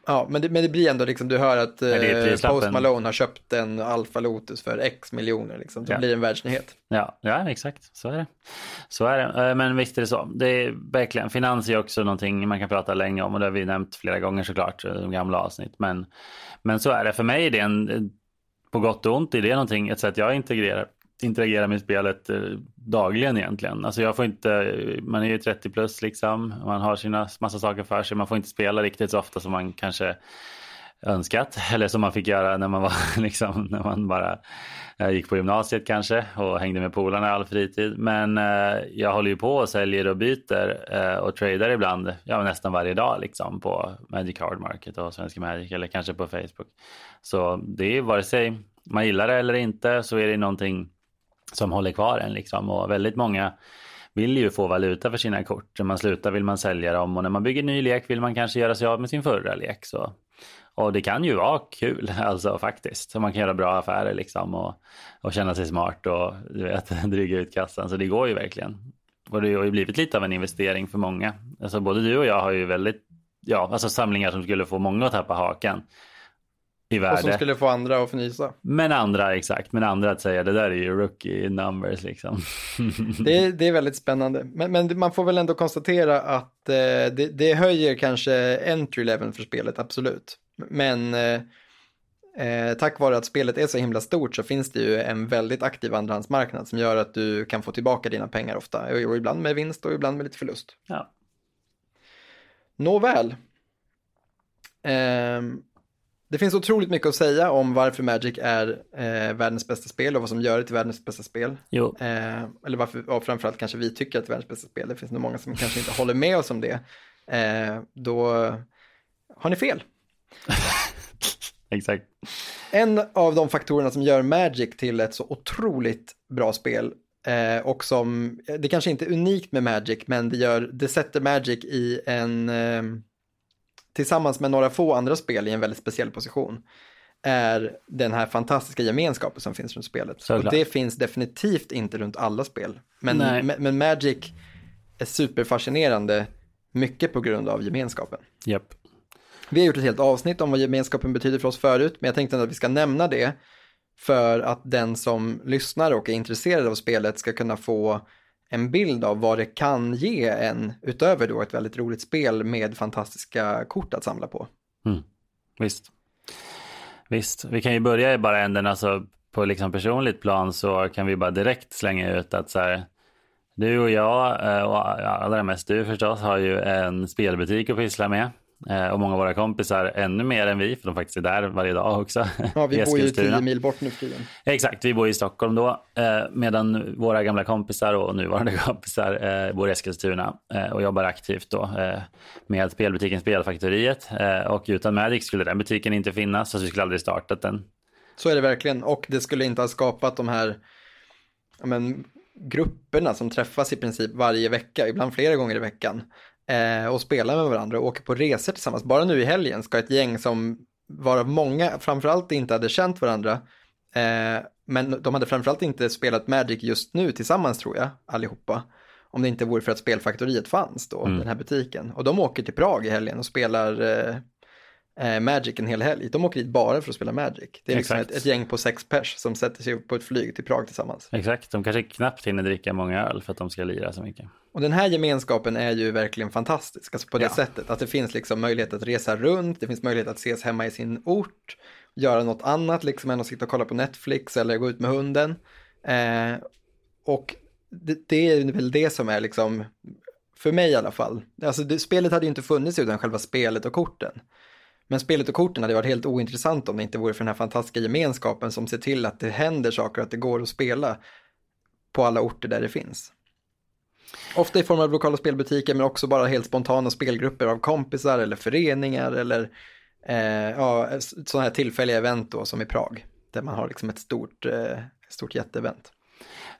ja, men det, men det blir ändå liksom, du hör att det eh. Post Malone har köpt en Alpha Lotus för X miljoner. Liksom. Då Ja. blir det en världsnyhet. Ja, ja, exakt. Så är det. Så är det. Eh, Men visst är det så. Det är verkligen, finans är också någonting man kan prata länge om och det har vi nämnt flera gånger såklart, i de gamla avsnitt. Men, men så är det. För mig är det en, på gott och ont, är det någonting, ett sätt jag integrerar, interagera med spelet eh, dagligen egentligen. Alltså jag får inte, eh, man är ju 30 plus liksom, man har sina massa saker för sig, man får inte spela riktigt så ofta som man kanske önskat eller som man fick göra när man var liksom när man bara eh, gick på gymnasiet kanske och hängde med polarna i all fritid. Men eh, jag håller ju på och säljer och byter eh, och tradar ibland, ja nästan varje dag liksom på Magic Card Market och Svenska Magic eller kanske på Facebook. Så det är vare sig man gillar det eller inte så är det någonting som håller kvar en liksom och väldigt många vill ju få valuta för sina kort. När man slutar vill man sälja dem och när man bygger ny lek vill man kanske göra sig av med sin förra lek. Så. Och det kan ju vara kul alltså faktiskt. Så man kan göra bra affärer liksom och, och känna sig smart och du vet, dryga ut kassan. Så det går ju verkligen. Och det har ju blivit lite av en investering för många. Alltså både du och jag har ju väldigt, ja, alltså samlingar som skulle få många att tappa hakan i Och som värde. skulle få andra att fnysa. Men andra, exakt, men andra att säga det där är ju rookie numbers liksom. Det är, det är väldigt spännande. Men, men man får väl ändå konstatera att eh, det, det höjer kanske entry level för spelet, absolut. Men eh, eh, tack vare att spelet är så himla stort så finns det ju en väldigt aktiv andrahandsmarknad som gör att du kan få tillbaka dina pengar ofta. Och, ibland med vinst och ibland med lite förlust. ja. Nåväl. Ehm, det finns otroligt mycket att säga om varför Magic är eh, världens bästa spel och vad som gör det till världens bästa spel. Eh, eller varför, ja, framförallt kanske vi tycker att det är världens bästa spel. Det finns nog många som kanske inte håller med oss om det. Eh, då har ni fel. exakt. En av de faktorerna som gör Magic till ett så otroligt bra spel eh, och som, det kanske inte är unikt med Magic, men det, gör, det sätter Magic i en, eh, tillsammans med några få andra spel i en väldigt speciell position, är den här fantastiska gemenskapen som finns runt spelet. Såklart. Och det finns definitivt inte runt alla spel. Men, men, Magic är superfascinerande, mycket på grund av gemenskapen. Japp. Vi har gjort ett helt avsnitt om vad gemenskapen betyder för oss förut, men jag tänkte att vi ska nämna det för att den som lyssnar och är intresserad av spelet ska kunna få en bild av vad det kan ge en utöver då ett väldigt roligt spel med fantastiska kort att samla på. Mm. Visst. Visst, vi kan ju börja i bara änden, alltså på liksom personligt plan så kan vi bara direkt slänga ut att så här, du och jag, eh, och allra mest du förstås, har ju en spelbutik att pyssla med. Eh, Och många av våra kompisar ännu mer än vi, för de faktiskt är där varje dag också. Ja, vi bor ju tio mil bort nu för tiden. Exakt, vi bor i Stockholm då, eh, medan våra gamla kompisar och nuvarande kompisar eh, bor i Eskilstuna och jobbar aktivt då med spelbutiken Spelfaktoriet. Och utan Magic skulle den butiken inte finnas, så vi skulle aldrig startat den. Så är det verkligen, och det skulle inte ha skapat de här men, grupperna som träffas i princip varje vecka, ibland flera gånger i veckan, eh, och spelar med varandra och åker på resor tillsammans. Bara nu i helgen ska ett gäng som varav många framförallt inte hade känt varandra. Eh, men de hade framförallt inte spelat Magic just nu tillsammans tror jag, allihopa. Om det inte vore för att Spelfaktoriet fanns då, den här butiken. Och de åker till Prag i helgen och spelar eh, eh, Magic en hel helg. De åker dit bara för att spela Magic. Det är liksom ett, ett gäng på sex pers som sätter sig på ett flyg till Prag tillsammans. Exakt, de kanske knappt hinner dricka många öl för att de ska lira så mycket. Och den här gemenskapen är ju verkligen fantastisk, alltså på det Ja. sättet. Att det finns liksom möjlighet att resa runt, det finns möjlighet att ses hemma i sin ort, göra något annat liksom än att sitta och kolla på Netflix eller gå ut med hunden. Eh, och det, det är väl det som är liksom, för mig i alla fall, alltså det, spelet hade ju inte funnits utan själva spelet och korten. Men spelet och korten hade varit helt ointressant om det inte vore för den här fantastiska gemenskapen som ser till att det händer saker och att det går att spela på alla orter där det finns. Ofta i form av lokala spelbutiker men också bara helt spontana spelgrupper av kompisar eller föreningar eller eh, ja, sådana här tillfälliga event då som i Prag. Där man har liksom ett stort, eh, stort jätteevent.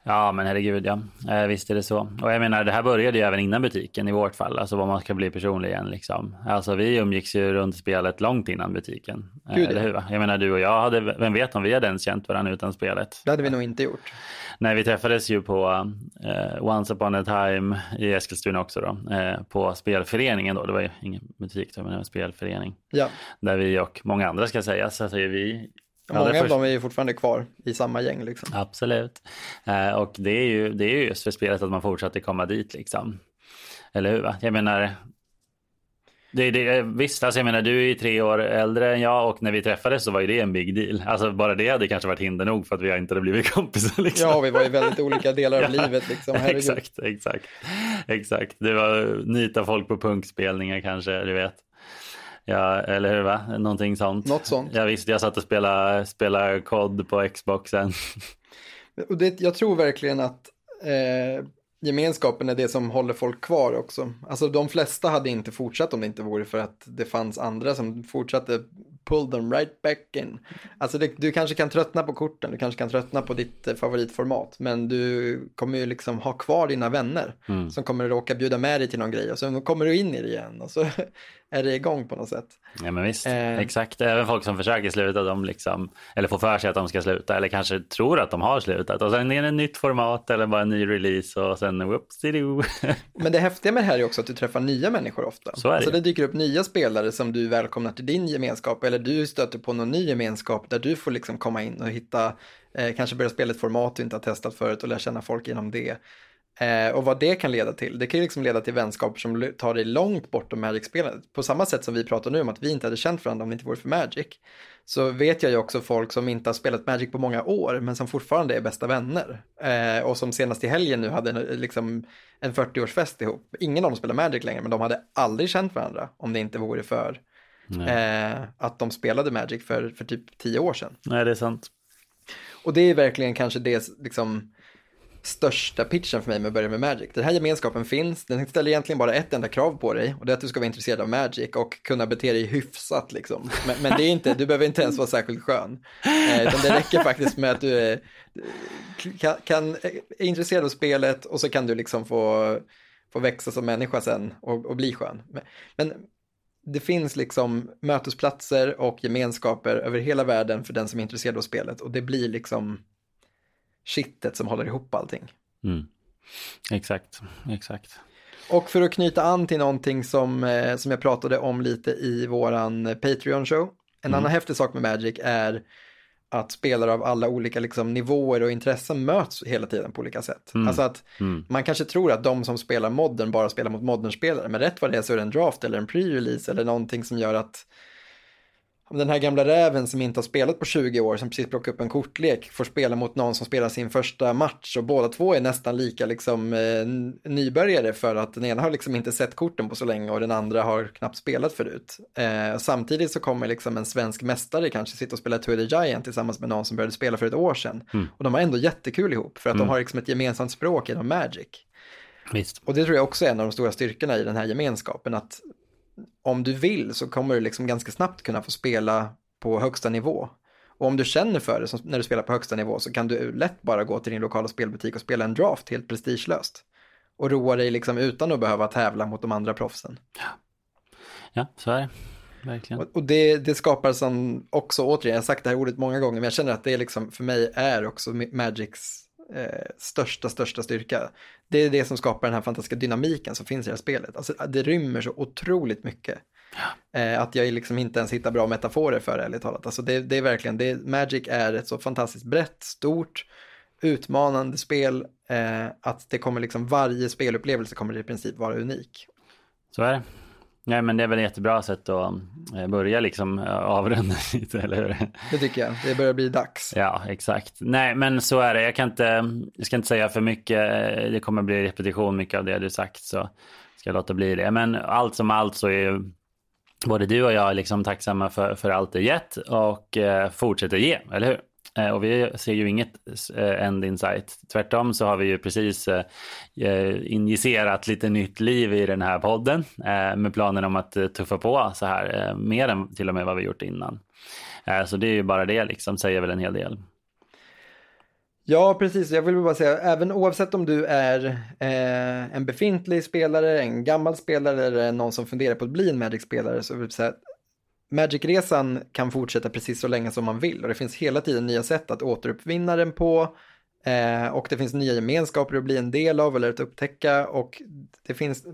Ja, men herregud ja. Eh, visst är det så. Och jag menar, det här började ju även innan butiken i vårt fall. Alltså vad man ska bli personlig igen liksom. Alltså vi umgicks ju runt spelet långt innan butiken. Eh, Gud, eller hur? va? Jag menar du och jag hade, vem vet om vi hade ens känt varandra utan spelet. Det hade vi nog inte gjort. Nej, vi träffades ju på eh, Once upon a time i Eskilstuna också då. Eh, på spelföreningen då. Det var ju ingen butik då, men en spelförening. Ja, Där vi och många andra ska sägas. Alltså vi många allra av dem är ju fortfarande kvar i samma gäng liksom. Absolut. Eh, och det är, ju, det är ju just för spelet att man fortsatte komma dit liksom. Eller hur? Va? Jag menar, det, det, visst, alltså jag menar du är ju tre år äldre än jag och när vi träffades så var ju det en big deal. Alltså bara det hade kanske varit hinder nog för att vi inte hade blivit kompisar. Liksom. Ja, vi var i väldigt olika delar av Ja, livet liksom. Herregud. exakt, exakt, exakt. Det var nita folk på punkspelningar kanske, du vet. Ja, eller hur va? Någonting sånt. Något sånt. Ja visst, jag satt och spelade, spelade kod på Xboxen. Och det, jag tror verkligen att eh, gemenskapen är det som håller folk kvar också. Alltså de flesta hade inte fortsatt om det inte vore för att det fanns andra som fortsatte pull them right back in. Alltså det, du kanske kan tröttna på korten, du kanske kan tröttna på ditt eh, favoritformat, men du kommer ju liksom ha kvar dina vänner Mm. som kommer råka bjuda med dig till någon grej och så kommer du in i det igen och så är det igång på något sätt. Ja men visst, Eh. exakt. Även folk som försöker sluta, de liksom, eller får för sig att de ska sluta eller kanske tror att de har slutat och sen är det ett nytt format eller bara en ny release och sen whoopsie Men det häftiga med det här är också att du träffar nya människor ofta. Så är det alltså det dyker upp nya spelare som du välkomnar till din gemenskap eller du stöter på någon ny gemenskap där du får liksom komma in och hitta, eh, kanske börja spela ett format du inte har testat förut och lära känna folk genom det. Eh, och vad det kan leda till, det kan ju liksom leda till vänskaper som tar dig långt bortom Magic-spelandet. På samma sätt som vi pratar nu om att vi inte hade känt varandra om det inte vore för Magic. Så vet jag ju också folk som inte har spelat Magic på många år men som fortfarande är bästa vänner. Eh, och som senast i helgen nu hade en, liksom en 40-årsfest ihop. Ingen av dem spelar Magic längre men de hade aldrig känt varandra om det inte vore för eh, att de spelade Magic för, för typ tio år sedan. Nej det är sant. Och det är verkligen kanske det liksom största pitchen för mig med att börja med Magic. Den här gemenskapen finns, den ställer egentligen bara ett enda krav på dig och det är att du ska vara intresserad av Magic och kunna bete dig hyfsat liksom. Men, men det är inte, du behöver inte ens vara särskilt skön. Eh, utan det räcker faktiskt med att du är, kan, kan, är intresserad av spelet och så kan du liksom få, få växa som människa sen och, och bli skön. Men, men det finns liksom mötesplatser och gemenskaper över hela världen för den som är intresserad av spelet och det blir liksom kittet som håller ihop allting. Mm. Exakt, exakt. Och för att knyta an till någonting som, eh, som jag pratade om lite i våran Patreon-show. En annan häftig sak med Magic är att spelare av alla olika liksom, nivåer och intressen möts hela tiden på olika sätt. Alltså att man kanske tror att de som spelar modern bara spelar mot modern-spelare, men rätt vad det är så är det en draft eller en pre-release eller någonting som gör att den här gamla räven som inte har spelat på 20 år, som precis plockar upp en kortlek, får spela mot någon som spelar sin första match och båda två är nästan lika liksom, eh, nybörjare för att den ena har liksom inte sett korten på så länge och den andra har knappt spelat förut. Eh, samtidigt så kommer liksom en svensk mästare kanske sitta och spela Tour de Giant tillsammans med någon som började spela för ett år sedan. Och de har ändå jättekul ihop för att de har liksom ett gemensamt språk genom Magic. Visst. Och det tror jag också är en av de stora styrkorna i den här gemenskapen, att om du vill så kommer du liksom ganska snabbt kunna få spela på högsta nivå. Och om du känner för det när du spelar på högsta nivå så kan du lätt bara gå till din lokala spelbutik och spela en draft helt prestigelöst. Och roa dig liksom utan att behöva tävla mot de andra proffsen. Ja, så är det. verkligen. Och, och det, det skapar som också, återigen, jag har sagt det här ordet många gånger, men jag känner att det liksom, för mig är också Magics eh, största, största styrka. Det är det som skapar den här fantastiska dynamiken som finns i det här spelet. Alltså det rymmer så otroligt mycket. Eh, att jag liksom inte ens hittar bra metaforer för det, ärligt talat. Alltså det, det är verkligen, det, Magic är ett så fantastiskt brett, stort, utmanande spel, eh, att det kommer liksom, varje spelupplevelse kommer i princip vara unik. Så är det. Nej, men det är väl ett jättebra sätt att eh, börja liksom eh, avrunda lite, eller hur? Det tycker jag. Det börjar bli dags. Ja, exakt. Nej, men så är det. Jag kan inte, jag ska inte säga för mycket. Det kommer bli repetition mycket av det du sagt, så ska jag låta bli det. Men allt som allt så är ju både du och jag liksom tacksamma för, för allt det gett och eh, fortsätter ge, eller hur? Eh, och vi ser ju inget eh, end in sight. Tvärtom så har vi ju precis eh, injicerat lite nytt liv i den här podden med planen om att tuffa på så här mer än till och med vad vi gjort innan. Så det är ju bara det liksom, säger väl en hel del. Ja, precis. Jag vill bara säga, även oavsett om du är eh, en befintlig spelare, en gammal spelare eller någon som funderar på att bli en Magic-spelare så vill jag säga Magic-resan kan fortsätta precis så länge som man vill och det finns hela tiden nya sätt att återuppvinna den på eh, och det finns nya gemenskaper att bli en del av eller att upptäcka och det finns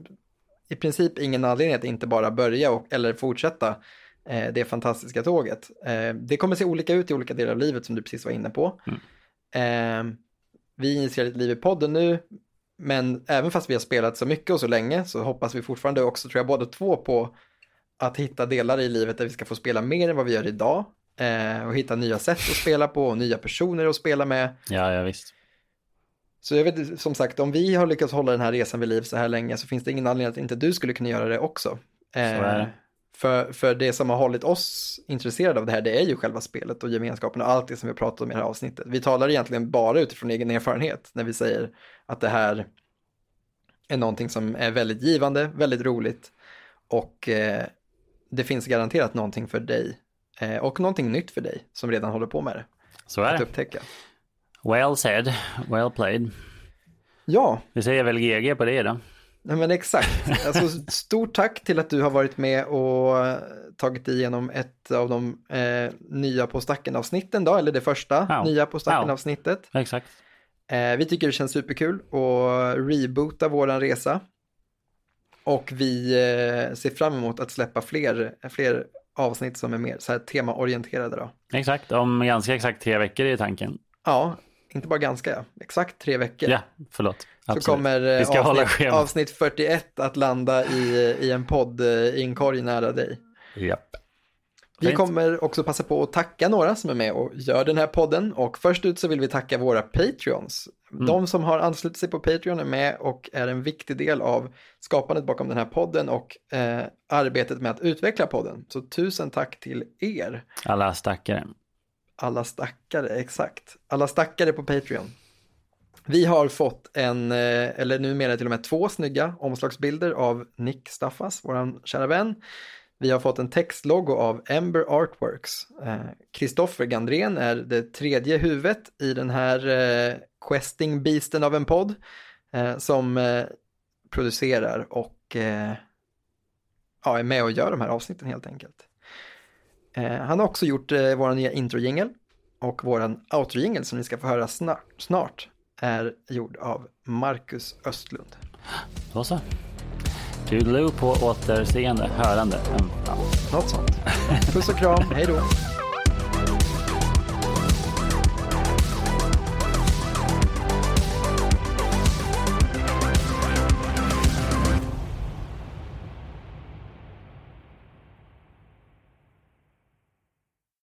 i princip ingen anledning att inte bara börja och, eller fortsätta eh, det fantastiska tåget. Eh, det kommer se olika ut i olika delar av livet som du precis var inne på. Mm. Eh, vi initierar ett liv i podden nu, men även fast vi har spelat så mycket och så länge så hoppas vi fortfarande också, tror jag, båda två på att hitta delar i livet där vi ska få spela mer än vad vi gör idag. Eh, och hitta nya sätt att spela på och nya personer att spela med. Ja, ja visst. Så jag vet som sagt, om vi har lyckats hålla den här resan vid liv så här länge så finns det ingen anledning att inte du skulle kunna göra det också. Eh, för, för det som har hållit oss intresserade av det här, det är ju själva spelet och gemenskapen och allt det som vi har pratat om i det här avsnittet. Vi talar egentligen bara utifrån egen erfarenhet när vi säger att det här är någonting som är väldigt givande, väldigt roligt och eh, det finns garanterat någonting för dig eh, och någonting nytt för dig som redan håller på med det. Så är det. Att upptäcka. Well said, well played. Ja. Vi säger väl GG på det då. Nej men exakt. Alltså, stort tack till att du har varit med och tagit igenom ett av de eh, nya På stacken-avsnitten då, eller det första ja. nya På stacken-avsnittet. Ja. Exakt. Eh, vi tycker det känns superkul att reboota våran resa. Och vi eh, ser fram emot att släppa fler, fler avsnitt som är mer så här temaorienterade då. Exakt, om ganska exakt tre veckor är tanken. Ja, inte bara ganska, exakt tre veckor. Ja, förlåt. Absolut. Så kommer eh, avsnitt, avsnitt 41 att landa i, i en podd eh, i en korg nära dig. Japp. Vi kommer också passa på att tacka några som är med och gör den här podden. Och först ut så vill vi tacka våra Patreons. Mm. De som har anslutit sig på Patreon är med och är en viktig del av skapandet bakom den här podden och eh, arbetet med att utveckla podden. Så tusen tack till er. Alla stackare. Alla stackare, exakt. Alla stackare på Patreon. Vi har fått en, eh, eller numera till och med två snygga omslagsbilder av Nick Staffas, vår kära vän. Vi har fått en textlogo av Ember Artworks. Kristoffer eh, Gandrén är det tredje huvudet i den här eh, questing beasten av en podd eh, som eh, producerar och eh, ja, är med och gör de här avsnitten helt enkelt. Eh, han har också gjort eh, vår nya introjingel och vår outro som ni ska få höra snart, snart är gjord av Marcus Östlund. Då så. Toodaloo på återseende, hörande. Ja. Något sånt. Puss och kram, hej då.